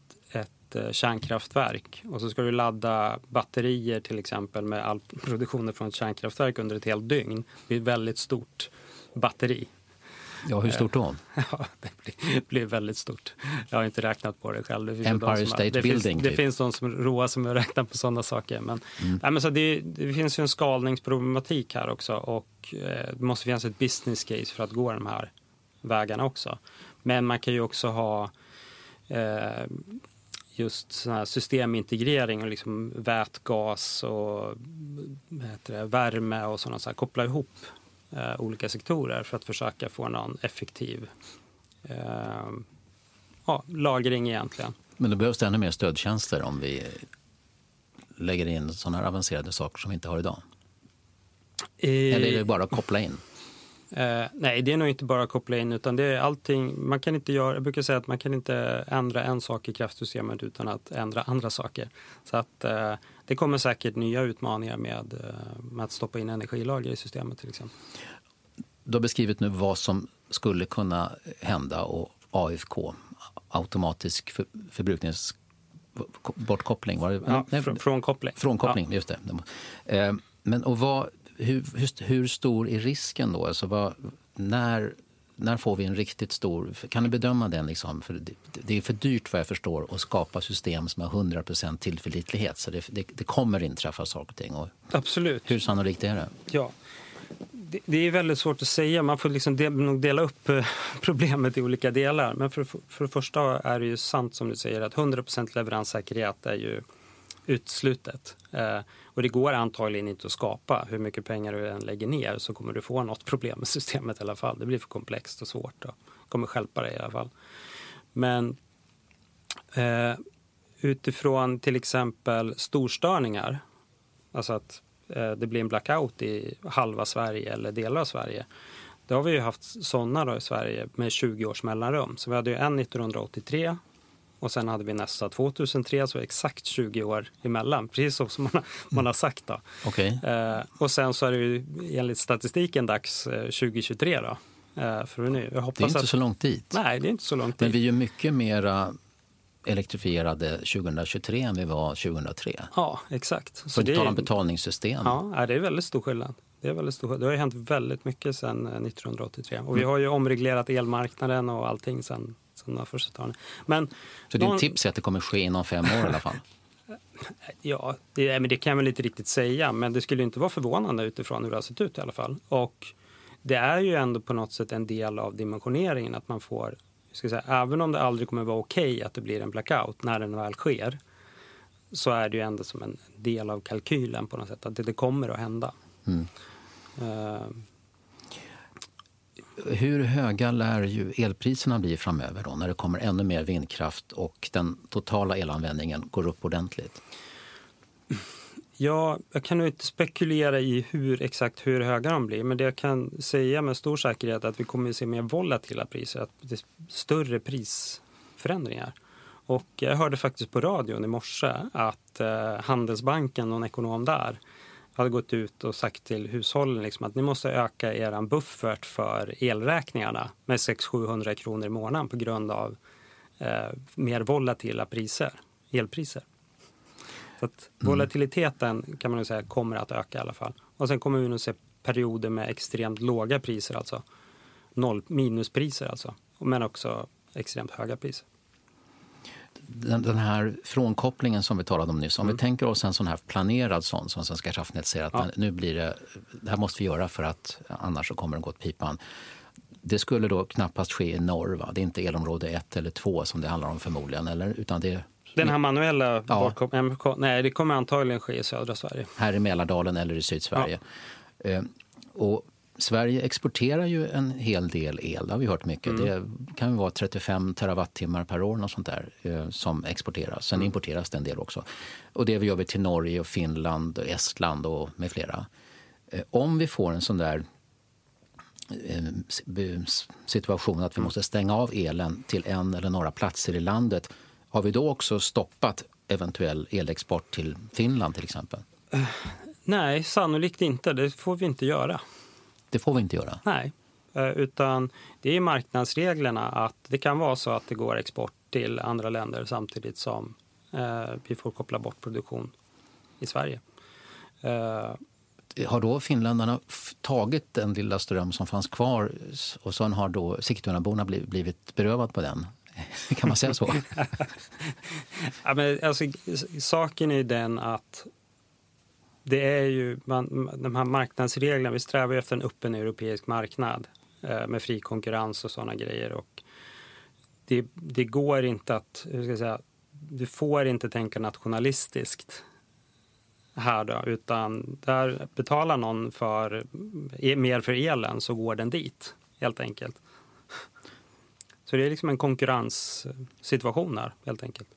B: ett eh, kärnkraftverk och så ska du ladda batterier till exempel med all produktionen från ett kärnkraftverk under ett helt dygn. Det blir ett väldigt stort batteri.
C: Ja, hur stort då?
B: Ja, det blir, väldigt stort. Jag har inte räknat på det själv. Det
C: finns Empire State
B: har, det
C: Building?
B: Finns, det typ. finns de som roar sig med att räkna på sådana saker. Men, mm. nej, men så det, det, finns ju en skalningsproblematik här också och eh, det måste finnas ett business case för att gå de här vägarna också. Men man kan ju också ha eh, just sån här systemintegrering och liksom vätgas och det, värme och sådana så här, koppla ihop eh, olika sektorer för att försöka få någon effektiv eh, ja, lagring egentligen.
C: Men då behövs det ännu mer stödtjänster om vi lägger in sådana här avancerade saker som vi inte har idag? Eh, Eller är det bara att koppla in?
B: Eh, nej, det är nog inte bara att koppla in utan det är allting. Man kan inte göra, jag brukar säga att man kan inte ändra en sak i kraftsystemet utan att ändra andra saker. Så att eh, det kommer säkert nya utmaningar med, eh, med att stoppa in energilager i systemet till exempel.
C: Du har beskrivit nu vad som skulle kunna hända och AFK, automatisk för, förbruknings bortkoppling. Var det,
B: ja, nej, frånkoppling.
C: Frånkoppling, ja. just det. Eh, men och vad, hur, hur, hur, stor är risken då? Alltså vad, när, när får vi en riktigt stor... Kan du bedöma den? Liksom? För det, det, är för dyrt vad jag förstår att skapa system som har 100 tillförlitlighet. Så det, det, det, kommer inträffa saker och ting. Och
B: Absolut.
C: Hur sannolikt är det?
B: Ja. Det, det är väldigt svårt att säga. Man får liksom del, dela upp eh, problemet i olika delar. Men för, för det första är det ju sant som du säger att 100% leveranssäkerhet är ju uteslutet. Eh, och det går antagligen inte att skapa. Hur mycket pengar du än lägger ner så kommer du få något problem med systemet i alla fall. Det blir för komplext och svårt. Det kommer skälpa dig i alla fall. Men eh, utifrån till exempel storstörningar, alltså att eh, det blir en blackout i halva Sverige eller delar av Sverige. Då har vi ju haft sådana i Sverige med 20 års mellanrum. Så vi hade ju en 1983 och sen hade vi nästa 2003, så exakt 20 år emellan. Precis som man, har, man har sagt. Då.
C: Okay.
B: Eh, och sen så är det ju enligt statistiken dags eh, 2023 då. Eh, för nu.
C: Jag hoppas det är inte
B: att,
C: så långt dit.
B: Nej, det är inte så långt
C: Men
B: dit.
C: vi är ju mycket mera elektrifierade 2023 än vi var 2003.
B: Ja, exakt.
C: Så För att tala om betalningssystem.
B: Ja, det är väldigt stor skillnad. Det, är väldigt stor, det har ju hänt väldigt mycket sedan 1983. Och vi har ju omreglerat elmarknaden och allting sen som första Men
C: Så någon... ditt tips är att det kommer ske inom fem år i alla fall?
B: ja, det, men det kan jag väl inte riktigt säga. Men det skulle inte vara förvånande utifrån hur det har sett ut i alla fall. Och det är ju ändå på något sätt en del av dimensioneringen att man får, ska säga, även om det aldrig kommer vara okej okay att det blir en blackout när den väl sker, så är det ju ändå som en del av kalkylen på något sätt, att det, det kommer att hända. Mm. Uh,
C: hur höga lär ju elpriserna bli framöver då, när det kommer ännu mer vindkraft och den totala elanvändningen går upp ordentligt?
B: Ja, jag kan nog inte spekulera i hur exakt hur höga de blir, men det jag kan säga med stor säkerhet är att vi kommer att se mer volatila priser, att det är större prisförändringar. Och jag hörde faktiskt på radion i morse att eh, Handelsbanken, någon ekonom där, hade gått ut och sagt till hushållen liksom att ni måste öka er buffert för elräkningarna med 600-700 kronor i månaden på grund av eh, mer volatila priser, elpriser. Så att mm. volatiliteten kan man säga kommer att öka i alla fall. Och sen kommer vi nog se perioder med extremt låga priser, alltså noll, minuspriser alltså. Men också extremt höga priser.
C: Den, den, här frånkopplingen som vi talade om nyss. Om
B: mm.
C: vi tänker oss en sån här planerad sån som Svenska kraftnät säger att ja. nu blir det, det här måste vi göra för att annars så kommer det gå åt pipan. Det skulle då knappast ske i norr. Va? Det är inte elområde 1 eller 2 som det handlar om förmodligen. Eller? Utan det,
B: den här manuella ja. Nej, det kommer antagligen ske i södra Sverige.
C: Här i Mälardalen eller i Sydsverige. Ja. Eh, och Sverige exporterar ju en hel del el, det har vi hört mycket. Mm. Det kan vara 35 terawattimmar per år något sånt där, eh, som exporteras. Sen mm. importeras det en del också. Och det gör vi till Norge, och Finland, och Estland och med flera. Eh, om vi får en sån där eh, situation att vi mm. måste stänga av elen till en eller några platser i landet har vi då också stoppat eventuell elexport till Finland till exempel?
B: Nej, sannolikt inte. Det får vi inte göra.
C: Det får vi inte göra?
B: Nej, eh, utan det är marknadsreglerna att det kan vara så att det går export till andra länder samtidigt som eh, vi får koppla bort produktion i Sverige.
C: Eh, har då finländarna tagit den lilla ström som fanns kvar och sen har då Sigtunaborna blivit berövad på den? Kan man säga så?
B: ja, men alltså, saken är den att det är ju man, de här marknadsreglerna, vi strävar efter en öppen europeisk marknad eh, med fri konkurrens och sådana grejer. Och det, det går inte att, hur ska jag säga, du får inte tänka nationalistiskt här då, utan där betalar någon för, e-, mer för elen så går den dit, helt enkelt. Så det är liksom en konkurrenssituation här, helt enkelt.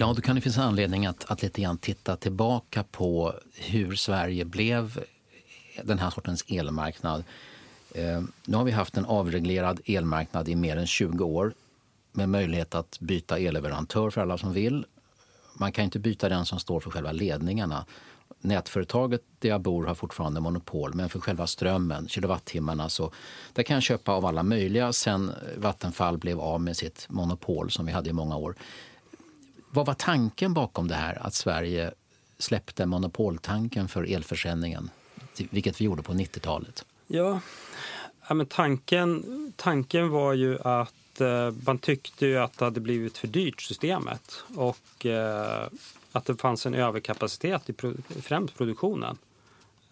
C: Ja, då kan det finnas anledning att, att lite grann titta tillbaka på hur Sverige blev den här sortens elmarknad. Eh, nu har vi haft en avreglerad elmarknad i mer än 20 år med möjlighet att byta elleverantör för alla som vill. Man kan inte byta den som står för själva ledningarna. Nätföretaget där jag bor har fortfarande monopol, men för själva strömmen, kilowattimmarna, så där kan jag köpa av alla möjliga sen Vattenfall blev av med sitt monopol som vi hade i många år. Vad var tanken bakom det här att Sverige släppte monopoltanken för elförsäljningen, vilket vi gjorde på 90-talet?
B: Ja, ja men tanken, tanken var ju att eh, man tyckte ju att det hade blivit för dyrt systemet och eh, att det fanns en överkapacitet i pro, främst produktionen.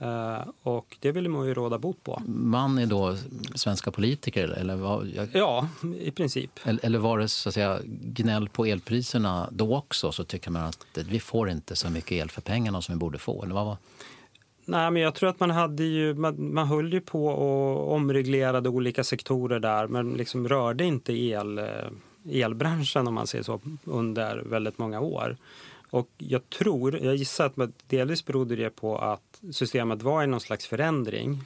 B: Uh, och det ville man ju råda bot på.
C: Man är då svenska politiker? Eller vad, jag...
B: Ja, i princip.
C: Eller, eller, var det så att säga, gnäll på elpriserna då också? Så tycker man att vi får inte så mycket el för pengarna som vi borde få? Eller vad var...
B: Nej, men jag tror att man hade ju, man, man höll ju på och omreglerade olika sektorer där men liksom rörde inte el, eh, elbranschen om man säger så under väldigt många år. Och jag tror, jag gissar att delvis berodde det på att systemet var i någon slags förändring.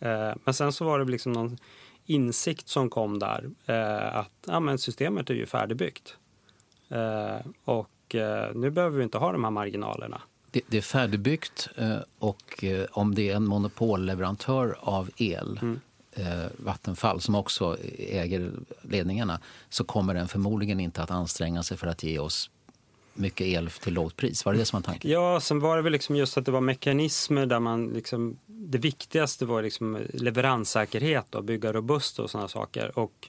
B: Eh, men sen så var det liksom någon insikt som kom där eh, att ja, men systemet är ju färdigbyggt. Eh, och nu behöver vi inte ha de här marginalerna.
C: Det, det är färdigbyggt och om det är en monopolleverantör av el mm. Vattenfall som också äger ledningarna så kommer den förmodligen inte att anstränga sig för att ge oss mycket el till lågt pris? Var det det som var tanken?
B: Ja, sen var det väl liksom just att det var mekanismer där man liksom, det viktigaste var liksom leveranssäkerhet och bygga robust och sådana saker. Och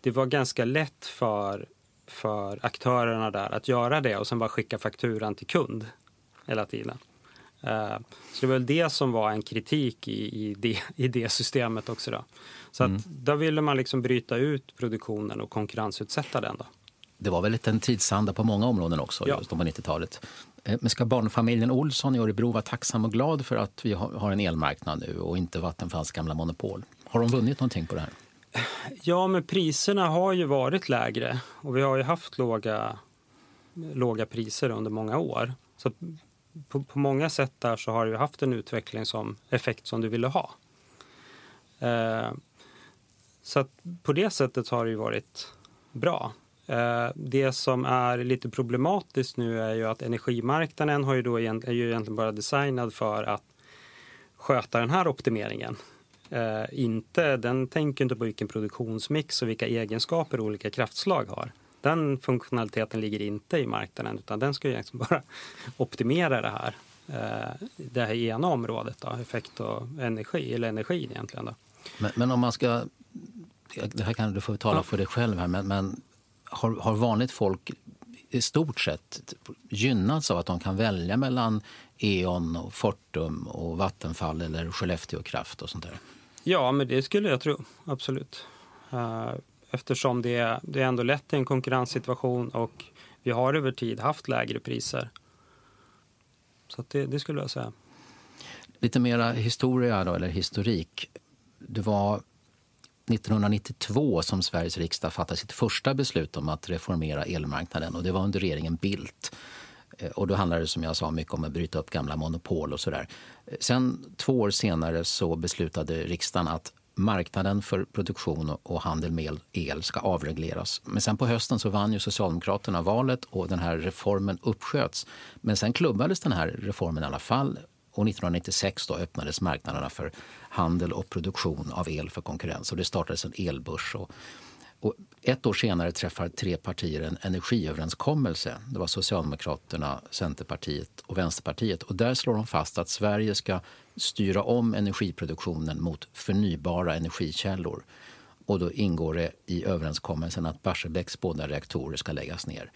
B: det var ganska lätt för, för aktörerna där att göra det och sen bara skicka fakturan till kund hela tiden. Uh, så det var väl det som var en kritik i, i, det, i det systemet också. Då. Så mm. att då ville man liksom bryta ut produktionen och konkurrensutsätta den. Då
C: det var väl en tidsanda på många områden också ja. just på 90-talet. Eh, men ska barnfamiljen Olsson i Örebro vara tacksam och glad för att vi har en elmarknad nu och inte Vattenfalls gamla monopol? Har de vunnit någonting på det här?
B: Ja, men priserna har ju varit lägre och vi har ju haft låga, låga priser under många år. Så på, på många sätt där så har du haft en utveckling som effekt som du ville ha. Eh, så på det sättet har det ju varit bra. Eh, det som är lite problematiskt nu är ju att energimarknaden har ju då är ju egentligen bara designad för att sköta den här optimeringen. Eh, inte, den tänker inte på vilken produktionsmix och vilka egenskaper olika kraftslag har. Den funktionaliteten ligger inte i marknaden utan den ska ju bara optimera det här. Eh, det här ena området, då, effekt och energi, eller energin egentligen. Då.
C: Men, men om man ska det här kan du få tala för dig själv här, men, men har, har vanligt folk i stort sett gynnats av att de kan välja mellan E.ON, och Fortum, och Vattenfall eller Skellefteå Kraft och sånt där?
B: Ja, men det skulle jag tro. Absolut. Eh, eftersom det, det är ändå lätt till en konkurrenssituation och vi har över tid haft lägre priser. Så det, det, skulle jag säga.
C: Lite mera historia då, eller historik. Det var 1992 som Sveriges riksdag fattade sitt första beslut om att reformera elmarknaden och det var under regeringen Bildt. Eh, och då handlade det som jag sa mycket om att bryta upp gamla monopol och sådär. Eh, sen två år senare så beslutade riksdagen att marknaden för produktion och handel med el ska avregleras. Men sen på hösten så vann ju Socialdemokraterna valet och den här reformen uppsköts. Men sen klubbades den här reformen i alla fall och 1996 då öppnades marknaderna för handel och produktion av el för konkurrens och det startades en elbörs. Och, och ett år senare träffar tre partier en energiöverenskommelse. Det var Socialdemokraterna, Centerpartiet och Vänsterpartiet. Och där slår de fast att Sverige ska styra om energiproduktionen mot förnybara energikällor. Och då ingår det i överenskommelsen att Barsebäcks båda reaktorer ska läggas ner.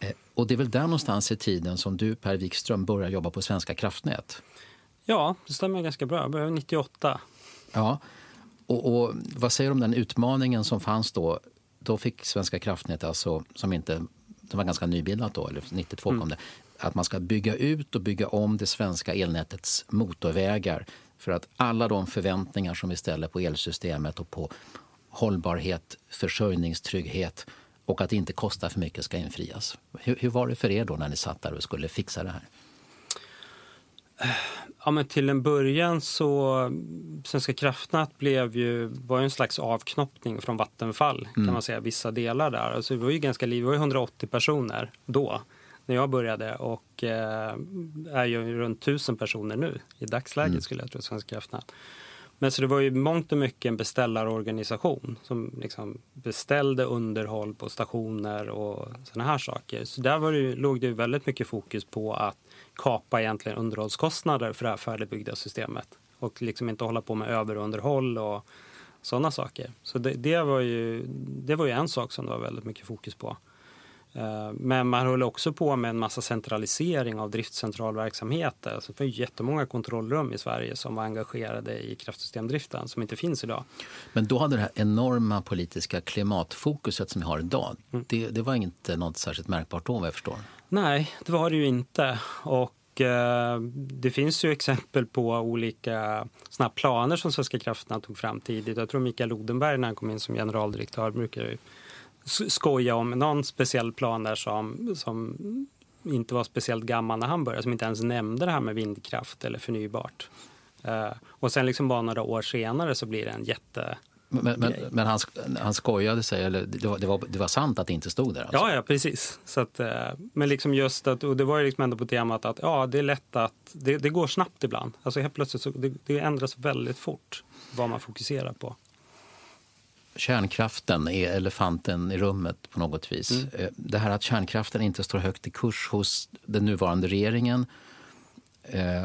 C: Eh, och det är väl där någonstans i tiden som du, Per Wikström, börjar jobba på Svenska kraftnät?
B: Ja, det stämmer ganska bra. Jag började 98.
C: Ja, och, och, vad säger du om den utmaningen som fanns då? Då fick Svenska kraftnät, alltså, som inte, det var ganska nybildat då, eller 92 mm. kom det, att man ska bygga ut och bygga om det svenska elnätets motorvägar för att alla de förväntningar som vi ställer på elsystemet och på hållbarhet, försörjningstrygghet och att det inte kostar för mycket ska infrias. Hur, hur var det för er då när ni satt där och skulle fixa det här?
B: Ja, men till en början så Svenska kraftnät blev ju, var ju en slags avknoppning från Vattenfall mm. kan man säga, vissa delar där. Alltså, det var ju ganska liv, var ju 180 personer då när jag började och eh, är ju runt 1000 personer nu i dagsläget mm. skulle jag tro, Svenska kraftnät. Men så det var ju mångt och mycket en beställarorganisation som liksom beställde underhåll på stationer och sådana här saker. Så där var det, låg det väldigt mycket fokus på att kapa egentligen underhållskostnader för det här färdigbyggda systemet och liksom inte hålla på med överunderhåll och sådana saker. Så det, det, var ju, det var ju en sak som det var väldigt mycket fokus på. Eh, men man höll också på med en massa centralisering av driftcentralverksamheter. Alltså det var jättemånga kontrollrum i Sverige som var engagerade i kraftsystemdriften som inte finns idag.
C: Men då hade det här enorma politiska klimatfokuset som vi har idag, mm. det, det, var inte något särskilt märkbart då vad jag förstår?
B: Nej, det var det ju inte. Och eh, det finns ju exempel på olika såna planer som Svenska kraftnät tog fram tidigt. Jag tror Mikael Odenberg när han kom in som generaldirektör brukar skoja om någon speciell plan där som, som inte var speciellt gammal när han började, som inte ens nämnde det här med vindkraft eller förnybart. Uh, och sen liksom bara några år senare så blir det en jätte...
C: Men, men, men han, han skojade sig, eller det var, det, var, det var sant att det inte stod där? Alltså.
B: Ja, ja, precis. Så att, uh, men liksom just att, och det var ju liksom ändå på temat att ja, det är lätt att, det, det går snabbt ibland. Alltså helt plötsligt så det, det ändras väldigt fort vad man fokuserar på
C: kärnkraften är elefanten i rummet på något vis. Mm. Eh, det här att kärnkraften inte står högt i kurs hos den nuvarande regeringen eh,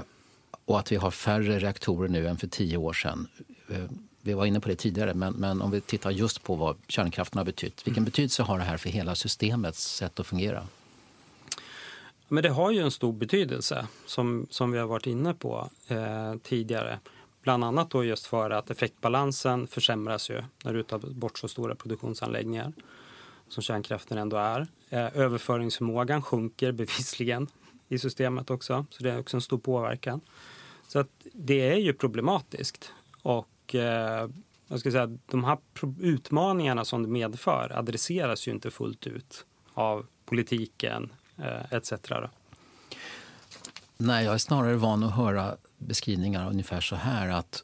C: och att vi har färre reaktorer nu än för tio år sedan. Eh, vi var inne på det tidigare, men, men om vi tittar just på vad kärnkraften har betytt. Vilken mm. betydelse har det här för hela systemets sätt att fungera?
B: Men det har ju en stor betydelse, som, som vi har varit inne på eh, tidigare. Bland annat då just för att effektbalansen försämras ju när du tar bort så stora produktionsanläggningar som kärnkraften ändå är. Eh, överföringsförmågan sjunker bevisligen i systemet också, så det är också en stor påverkan. Så att det är ju problematiskt och eh, jag ska säga, de här utmaningarna som det medför adresseras ju inte fullt ut av politiken eh, etc.
C: Nej, jag är snarare van att höra beskrivningar ungefär så här att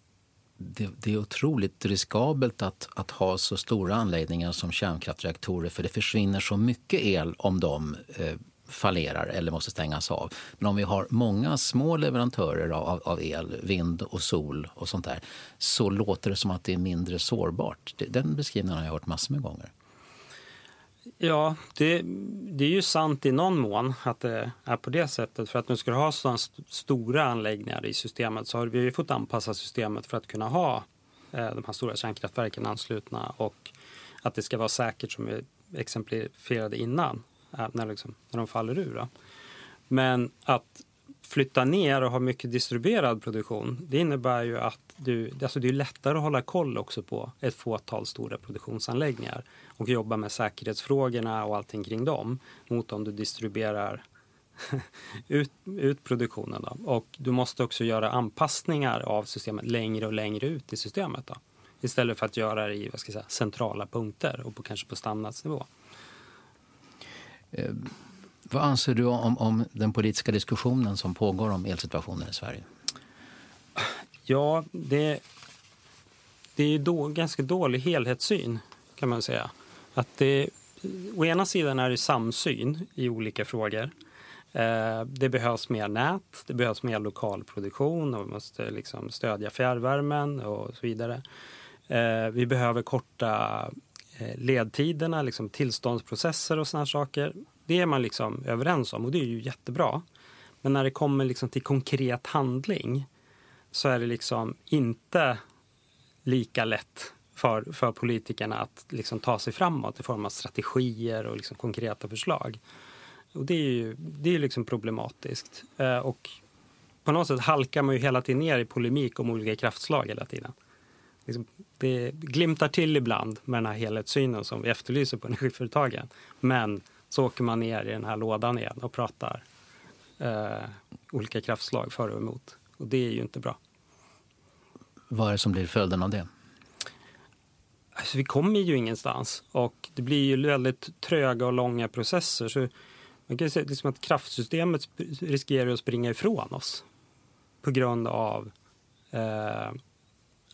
C: det, det, är otroligt riskabelt att, att ha så stora anläggningar som kärnkraftreaktorer för det försvinner så mycket el om de eh, fallerar eller måste stängas av. Men om vi har många små leverantörer av, av, el, vind och sol och sånt där så låter det som att det är mindre sårbart. Den beskrivningen har jag hört massor med gånger.
B: Ja, det, det, är ju sant i någon mån att det är på det sättet. För att nu ska du ha sådana st stora anläggningar i systemet så har vi ju fått anpassa systemet för att kunna ha eh, de här stora kärnkraftverken anslutna och att det ska vara säkert som vi exemplifierade innan, eh, när, liksom, när de faller ur. Då. Men att flytta ner och ha mycket distribuerad produktion, det innebär ju att du, alltså det är lättare att hålla koll också på ett fåtal stora produktionsanläggningar och jobba med säkerhetsfrågorna och allting kring dem mot om du distribuerar ut, ut produktionen. Då. Och du måste också göra anpassningar av systemet längre och längre ut i systemet. Då. Istället för att göra det i vad ska jag säga, centrala punkter och på, kanske på standardsnivå.
C: Mm vad anser du om, om den politiska diskussionen som pågår om elsituationen i Sverige?
B: Ja, det, det är då, ganska dålig helhetssyn kan man säga. Att det, å ena sidan är det samsyn i olika frågor. Eh, det behövs mer nät, det behövs mer lokal produktion och vi måste liksom stödja fjärrvärmen och så vidare. Eh, vi behöver korta eh, ledtiderna, liksom tillståndsprocesser och såna saker. Det är man liksom överens om och det är ju jättebra. Men när det kommer liksom till konkret handling så är det liksom inte lika lätt för, för politikerna att liksom ta sig framåt i form av strategier och liksom konkreta förslag. Och det är ju det är liksom problematiskt. Eh, och på något sätt halkar man ju hela tiden ner i polemik om olika kraftslag hela tiden. Liksom, det glimtar till ibland med den här helhetssynen som vi efterlyser på energiföretagen. Men så åker man ner i den här lådan igen och pratar eh, olika kraftslag för och emot. Och det är ju inte bra.
C: Vad är det som blir följden av det?
B: Alltså, vi kommer ju ingenstans och det blir ju väldigt tröga och långa processer. Så man kan säga liksom att kraftsystemet riskerar att springa ifrån oss på grund av eh,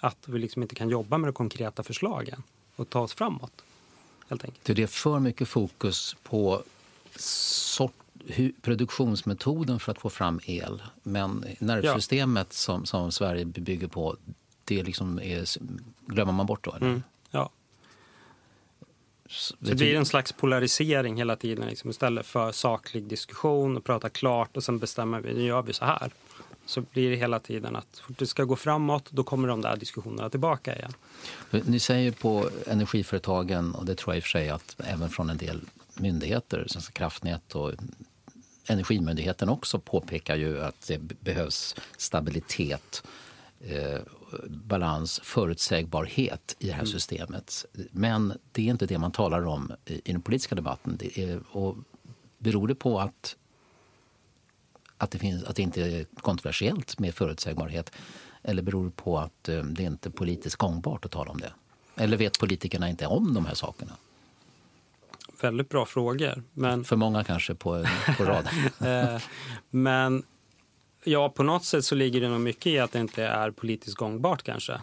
B: att vi liksom inte kan jobba med de konkreta förslagen och ta oss framåt. Helt enkelt.
C: Det är för mycket fokus på sort, produktionsmetoden för att få fram el. Men nervsystemet ja. som, som Sverige bygger på, det liksom är, glömmer man bort då? Eller?
B: Mm. Ja. Så det blir en slags polarisering hela tiden liksom, istället för saklig diskussion och prata klart och sen bestämmer vi, nu gör vi så här. Så blir det hela tiden att det ska gå framåt, då kommer de där diskussionerna tillbaka igen.
C: Ni säger på energiföretagen, och det tror jag i och för sig att även från en del myndigheter, Svenska kraftnät och Energimyndigheten också påpekar ju att det behövs stabilitet eh, balans, förutsägbarhet i det här mm. systemet. Men det är inte det man talar om i, den politiska debatten. Det är, och beror det på att, att, det finns, att det inte är kontroversiellt med förutsägbarhet eller beror det på att eh, det inte är politiskt gångbart att tala om det? Eller vet politikerna inte om de här sakerna?
B: Väldigt bra frågor. Men...
C: För många kanske på, på rad.
B: Eh, men Ja, på något sätt så ligger det nog mycket i att det inte är politiskt gångbart kanske.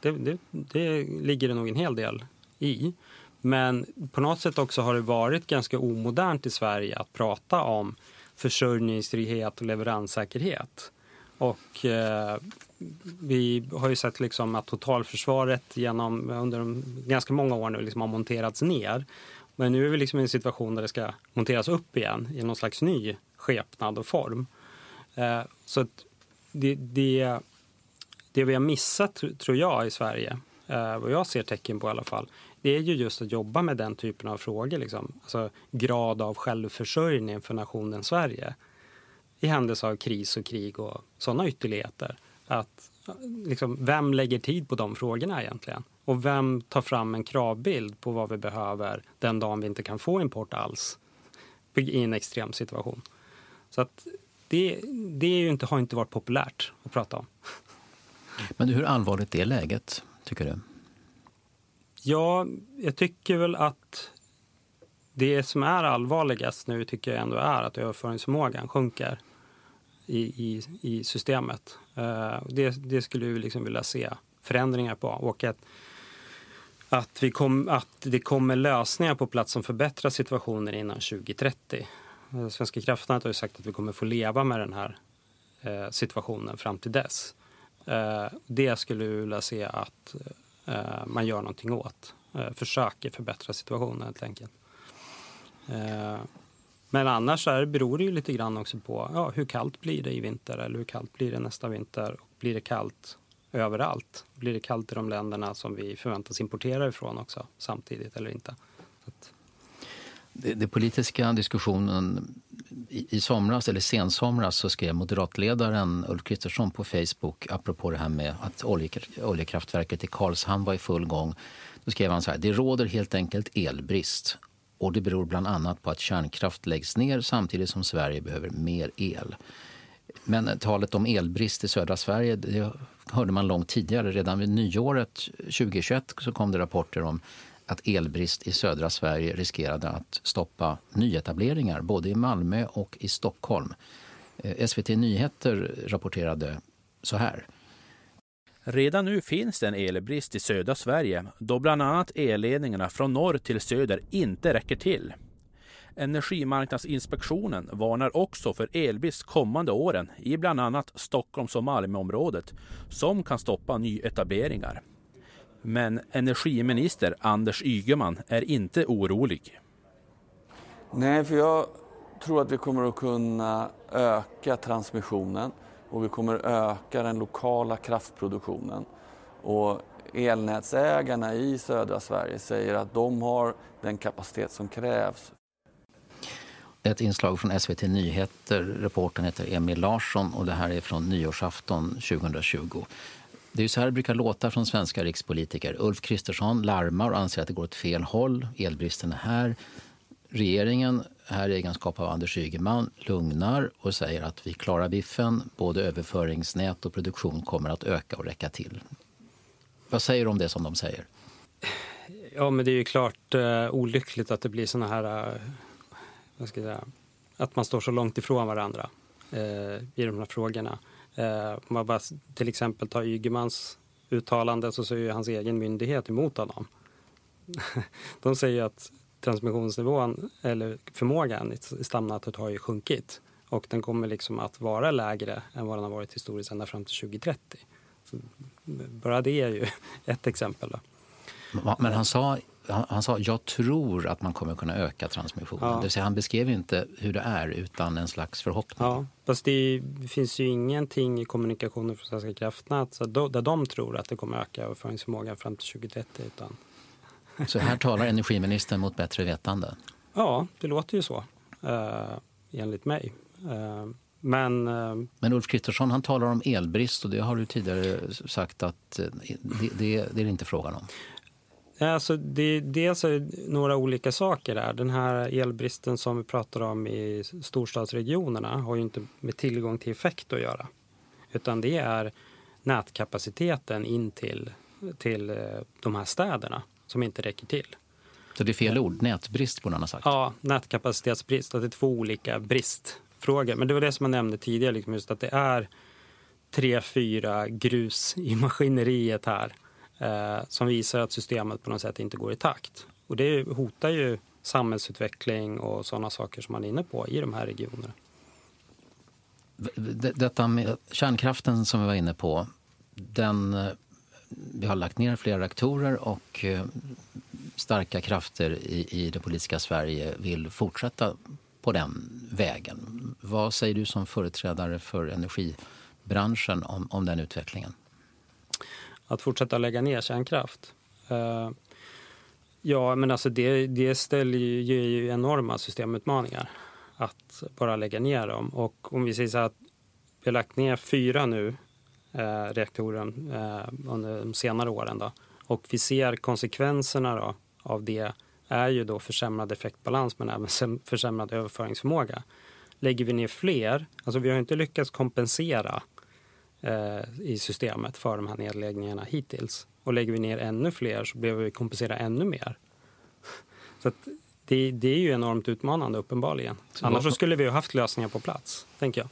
B: Det, det, det ligger det nog en hel del i. Men på något sätt också har det varit ganska omodernt i Sverige att prata om försörjningstrygghet och leveranssäkerhet. Och eh, vi har ju sett liksom att totalförsvaret genom, under ganska många år nu liksom har monterats ner. Men nu är vi liksom i en situation där det ska monteras upp igen i någon slags ny skepnad och form. Eh, så det, det, det vi har missat, tror jag, i Sverige, eh, vad jag ser tecken på i alla fall, det är ju just att jobba med den typen av frågor. Liksom. Alltså grad av självförsörjning för nationen Sverige i händelse av kris och krig och sådana ytterligheter. Att, liksom, vem lägger tid på de frågorna egentligen? Och vem tar fram en kravbild på vad vi behöver den dagen vi inte kan få import alls i en extrem situation? Så att det, det är inte, har inte varit populärt att prata om.
C: Men hur allvarligt är läget, tycker du?
B: Ja, jag tycker väl att det som är allvarligast nu tycker jag ändå är att överföringsförmågan sjunker i, i, i systemet. Uh, det, det skulle vi liksom vilja se förändringar på. Och att, att, vi kom, att det kommer lösningar på plats som förbättrar situationen innan 2030. Eh, Svenska kraftnät har ju sagt att vi kommer få leva med den här eh, situationen fram till dess. Det skulle vi vilja se att Eh, man gör någonting åt. Eh, försöker förbättra situationen helt enkelt. Eh, men annars är, beror det ju lite grann också på ja, hur kallt blir det i vinter eller hur kallt blir det nästa vinter. Och blir det kallt överallt. Blir det kallt i de länderna som vi förväntas importera ifrån också samtidigt eller inte? Att...
C: Det, det, politiska diskussionen i, i somras eller sensomras så skrev moderatledaren Ulf Kristersson på Facebook apropå det här med att oljekraftverket i Karlshamn var i full gång. Då skrev han så här, det råder helt enkelt elbrist och det beror bland annat på att kärnkraft läggs ner samtidigt som Sverige behöver mer el. Men eh, talet om elbrist i södra Sverige det hörde man långt tidigare. Redan vid nyåret 2021 så kom det rapporter om att elbrist i södra Sverige riskerade att stoppa nyetableringar både i Malmö och i Stockholm. Eh, SVT Nyheter rapporterade så här.
E: Redan nu finns det en elbrist i södra Sverige då bland annat elledningarna från norr till söder inte räcker till. Energimarknadsinspektionen varnar också för elbrist kommande åren i bland annat Stockholms och Malmöområdet som kan stoppa nyetableringar. Men energiminister Anders Ygeman är inte orolig.
F: Nej, för jag tror att vi kommer att kunna öka transmissionen och vi kommer att öka den lokala kraftproduktionen. Och elnätsägarna i södra Sverige säger att de har den kapacitet som krävs.
C: Ett inslag från SVT Nyheter. Reporten heter Emil Larsson och det här är från nyårsafton 2020. Det är så här det brukar låta från svenska rikspolitiker. Ulf Kristersson larmar och anser att det går åt fel håll. Elbristen är här. Regeringen, här i egenskap av Anders Ygeman, lugnar och säger att vi klarar biffen. Både överföringsnät och produktion kommer att öka och räcka till. Vad säger du om det som de säger?
B: Ja, men det är ju klart eh, olyckligt att det blir såna här... Eh, vad ska jag säga? Att man står så långt ifrån varandra eh, i de här frågorna. Eh, om man bara till exempel tar Ygemans uttalande så säger hans egen myndighet emot honom. De säger att transmissionsnivån eller förmågan i stamnätet har ju sjunkit och den kommer liksom att vara lägre än vad den har varit historiskt ända fram till 2030. Så bara det är ju ett exempel. Då.
C: Men han sa han, sa jag tror att man kommer kunna öka transmissionen. Ja. Det vill säga, han beskrev inte hur det är utan en slags förhoppning.
B: Ja, fast det finns ju ingenting i kommunikationen från Svenska kraftnät så då, där de tror att det kommer öka överföringsförmågan fram till 2030. Utan...
C: Så här talar energiministern mot bättre vetande?
B: Ja, det låter ju så uh, enligt mig. Uh, men, uh,
C: Men Ulf Kristersson han talar om elbrist och det har du tidigare sagt att det, det, det är det inte frågan om.
B: Alltså det, dels är det några olika saker där. Den här elbristen som vi pratar om i storstadsregionerna har ju inte med tillgång till effekt att göra. Utan det är nätkapaciteten in till, till eh, de här städerna som inte räcker till.
C: Så det är fel ord? Nätbrist borde han ha sagt?
B: Ja, nätkapacitetsbrist. Att det är två olika bristfrågor. Men det var det som jag nämnde tidigare, liksom just att det är tre, fyra grus i maskineriet här Eh, som visar att systemet på något sätt inte går i takt. Och det hotar ju samhällsutveckling och sådana saker som man är inne på i de här regionerna.
C: Detta med kärnkraften som vi var inne på, den, eh, vi har lagt ner flera reaktorer och eh, starka krafter i, i det politiska Sverige vill fortsätta på den vägen. Vad säger du som företrädare för energibranschen om, om den utvecklingen?
B: Att fortsätta lägga ner kärnkraft. Eh, ja, men alltså det, det ställer ju, ger ju enorma systemutmaningar att bara lägga ner dem. Och om vi säger så att vi har lagt ner fyra nu eh, reaktorer eh, under de senare åren då, och vi ser konsekvenserna då, av det är ju då försämrad effektbalans men även försämrad överföringsförmåga. Lägger vi ner fler, alltså vi har inte lyckats kompensera i systemet för de här nedläggningarna hittills. Och lägger vi ner ännu fler så behöver vi kompensera ännu mer. Så det, det, är ju enormt utmanande uppenbarligen. Annars skulle vi ha haft lösningar på plats, tänker jag.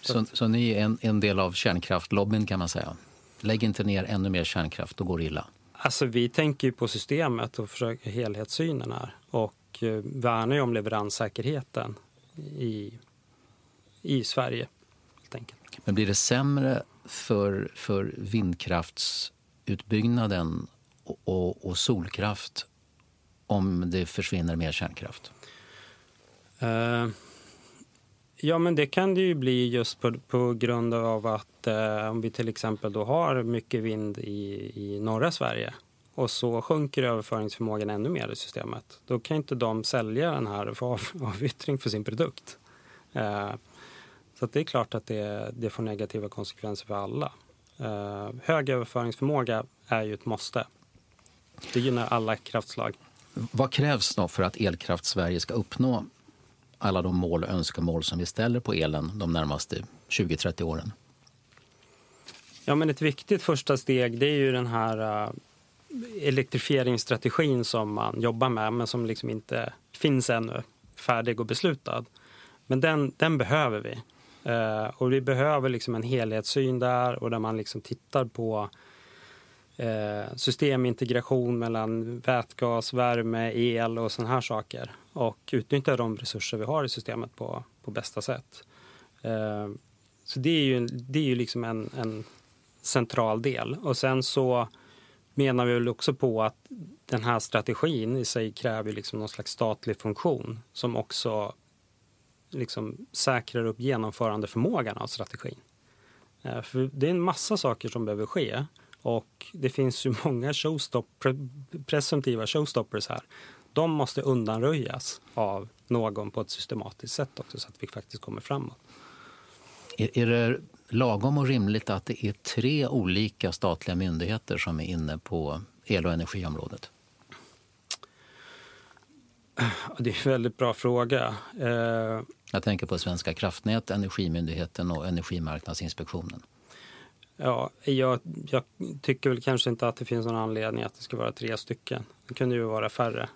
C: Så, så, så ni är en, en del av kärnkraftlobbyn kan man säga? Lägg inte ner ännu mer kärnkraft, då går det illa.
B: Alltså vi tänker ju på systemet och försöker helhetssynen här och eh, värnar ju om leveranssäkerheten i, i Sverige. Enkelt.
C: Men blir det sämre för, för vindkraftsutbyggnaden och, och, och solkraft om det försvinner mer kärnkraft?
B: Uh, Ja, men det kan det ju bli just på, på grund av att eh, om vi till exempel då har mycket vind i, i norra Sverige och så sjunker överföringsförmågan ännu mer i systemet. Då kan inte de sälja den här för av, avyttring för sin produkt. Eh, så det är klart att det, det får negativa konsekvenser för alla. Eh, hög överföringsförmåga är ju ett måste. Det gynnar alla kraftslag.
C: Vad krävs då för att Elkraft Sverige ska uppnå alla de mål och önskemål som vi ställer på elen de närmaste 20-30 åren?
B: Ja, men ett viktigt första steg det är ju den här uh, elektrifieringsstrategin som man jobbar med men som liksom inte finns ännu färdig och beslutad. Men den, den behöver vi. Eh, och vi behöver liksom en helhetssyn där och där man liksom tittar på eh, systemintegration mellan vätgas, värme, el och såna här saker och utnyttja de resurser vi har i systemet på, på bästa sätt. Eh, så det är ju, det är ju liksom en, en central del. Och sen så menar vi väl också på att den här strategin i sig kräver liksom någon slags statlig funktion som också liksom säkrar upp genomförandeförmågan av strategin. Eh, för det är en massa saker som behöver ske och det finns ju många showstop, presumtiva showstoppers här. De måste undanröjas av någon på ett systematiskt sätt också så att vi faktiskt kommer framåt.
C: Är, är det lagom och rimligt att det är tre olika statliga myndigheter som är inne på el och energiområdet?
B: Det är en väldigt bra fråga.
C: Jag tänker på Svenska kraftnät, Energimyndigheten och Energimarknadsinspektionen.
B: Ja, jag, jag, tycker väl kanske inte att det finns någon anledning att det ska vara tre stycken. Det kunde ju vara färre.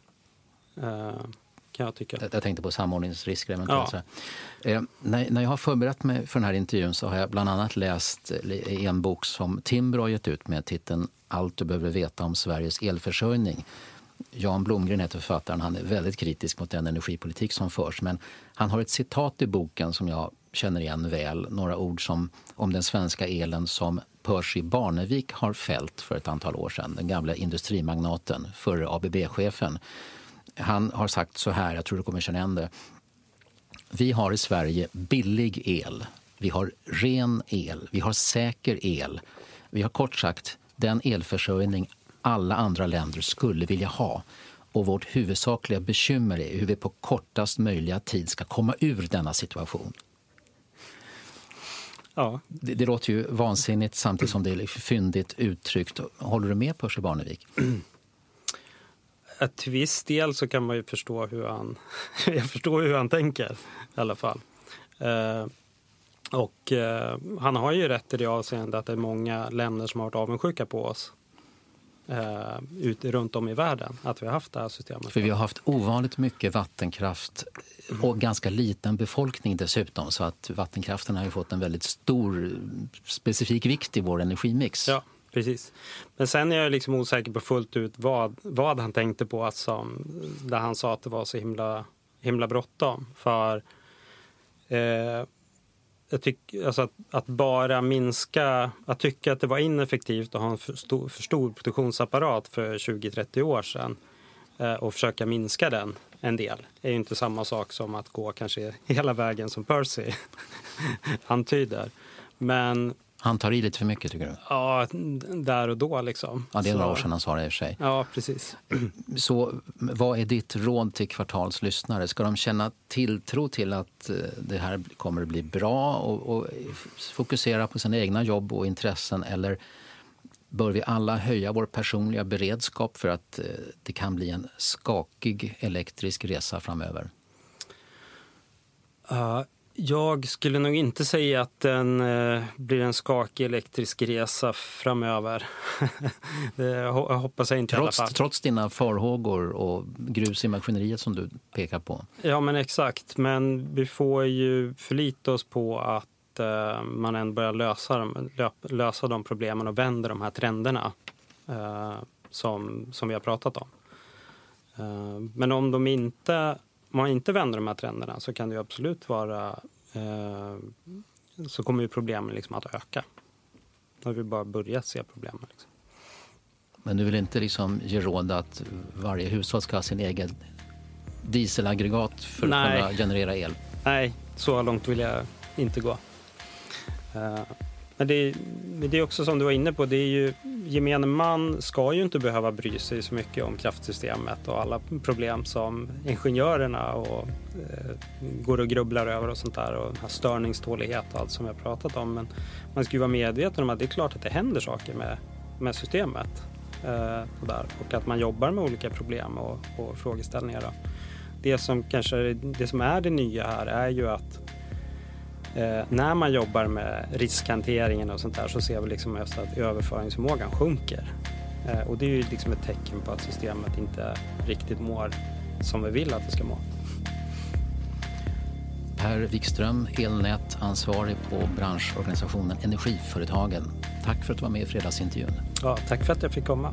B: Eh, kan jag tycka.
C: Jag tänkte på samordningsrisker eventuellt. Ja. Eh, när, när jag har förberett mig för den här intervjun så har jag bland annat läst en bok som Timbro har gett ut med titeln Allt du behöver veta om Sveriges elförsörjning. Jan Blomgren heter författaren. Han är väldigt kritisk mot den energipolitik som förs. Men han har ett citat i boken som jag känner igen väl. Några ord som om den svenska elen som Percy Barnevik har fällt för ett antal år sedan. Den gamla industrimagnaten, förre ABB-chefen han har sagt så här, jag tror du kommer känna igen det. Vi har i Sverige billig el. Vi har ren el. Vi har säker el. Vi har kort sagt den elförsörjning alla andra länder skulle vilja ha. Och vårt huvudsakliga bekymmer är hur vi på kortast möjliga tid ska komma ur denna situation.
B: Ja.
C: Det, det låter ju vansinnigt samtidigt som det är fyndigt uttryckt. Håller du med Percy Barnevik?
B: till viss del så kan man ju förstå hur han, jag förstår hur han tänker i alla fall. Eh, och eh, han har ju rätt i det avseendet att det är många länder som har varit avundsjuka på oss eh, ut, runt om i världen, att vi har haft det här systemet.
C: För vi har haft ovanligt mycket vattenkraft och ganska liten befolkning dessutom. Så att vattenkraften har ju fått en väldigt stor specifik vikt i vår energimix.
B: Ja. Precis. Men sen är jag liksom osäker på fullt ut vad, vad han tänkte på alltså, där han sa att det var så himla, himla bråttom. För eh, jag tycker, alltså att, att, bara minska, att tycka att det var ineffektivt att ha en för stor, för stor produktionsapparat för 20-30 år sedan eh, och försöka minska den en del är ju inte samma sak som att gå kanske hela vägen som Percy antyder. Men
C: han tar i lite för mycket tycker du?
B: Ja, där och då liksom.
C: Ja, det är några år sedan han sa det i och för sig.
B: Ja, precis.
C: Så vad är ditt råd till Kvartals lyssnare? Ska de känna tilltro till att eh, det här kommer att bli bra och, och fokusera på sina egna jobb och intressen eller bör vi alla höja vår personliga beredskap för att eh, det kan bli en skakig elektrisk resa framöver?
B: Uh, jag skulle nog inte säga att den eh, blir en skakig elektrisk resa framöver. det hoppas jag inte
C: trots,
B: i alla fall.
C: Trots dina farhågor och grus i maskineriet som du pekar på?
B: Ja, men exakt. Men vi får ju förlita oss på att eh, man ändå börjar lösa, lösa de problemen och vänder de här trenderna eh, som, som vi har pratat om. Men om de inte man inte vänder de här trenderna så kan det absolut vara eh, så kommer ju problemen liksom att öka. Nu har vi bara börjat se problemen. Liksom.
C: Men du vill inte liksom ge råd att varje hushåll ska ha sin egen dieselaggregat för Nej. att kunna generera el?
B: nej, så långt vill jag inte gå. Eh, men det, men det är också som du var inne på, det är ju, gemene man ska ju inte behöva bry sig så mycket om kraftsystemet och alla problem som ingenjörerna och, eh, går och grubblar över och sånt där och den här störningstålighet och allt som jag pratat om. Men man ska ju vara medveten om att det är klart att det händer saker med, med systemet. Eh, och, där, och att man jobbar med olika problem och, och frågeställningar. Då. Det som kanske det som är det nya här är ju att Eh, när man jobbar med riskhanteringen och sånt där så ser vi liksom just att överföringsförmågan sjunker. Eh, och det är ju liksom ett tecken på att systemet inte riktigt mår som vi vill att det ska må.
C: Per Wikström, elnätansvarig på branschorganisationen Energiföretagen. Tack för att du var med i fredagsintervjun.
B: Ja, tack för att jag fick komma.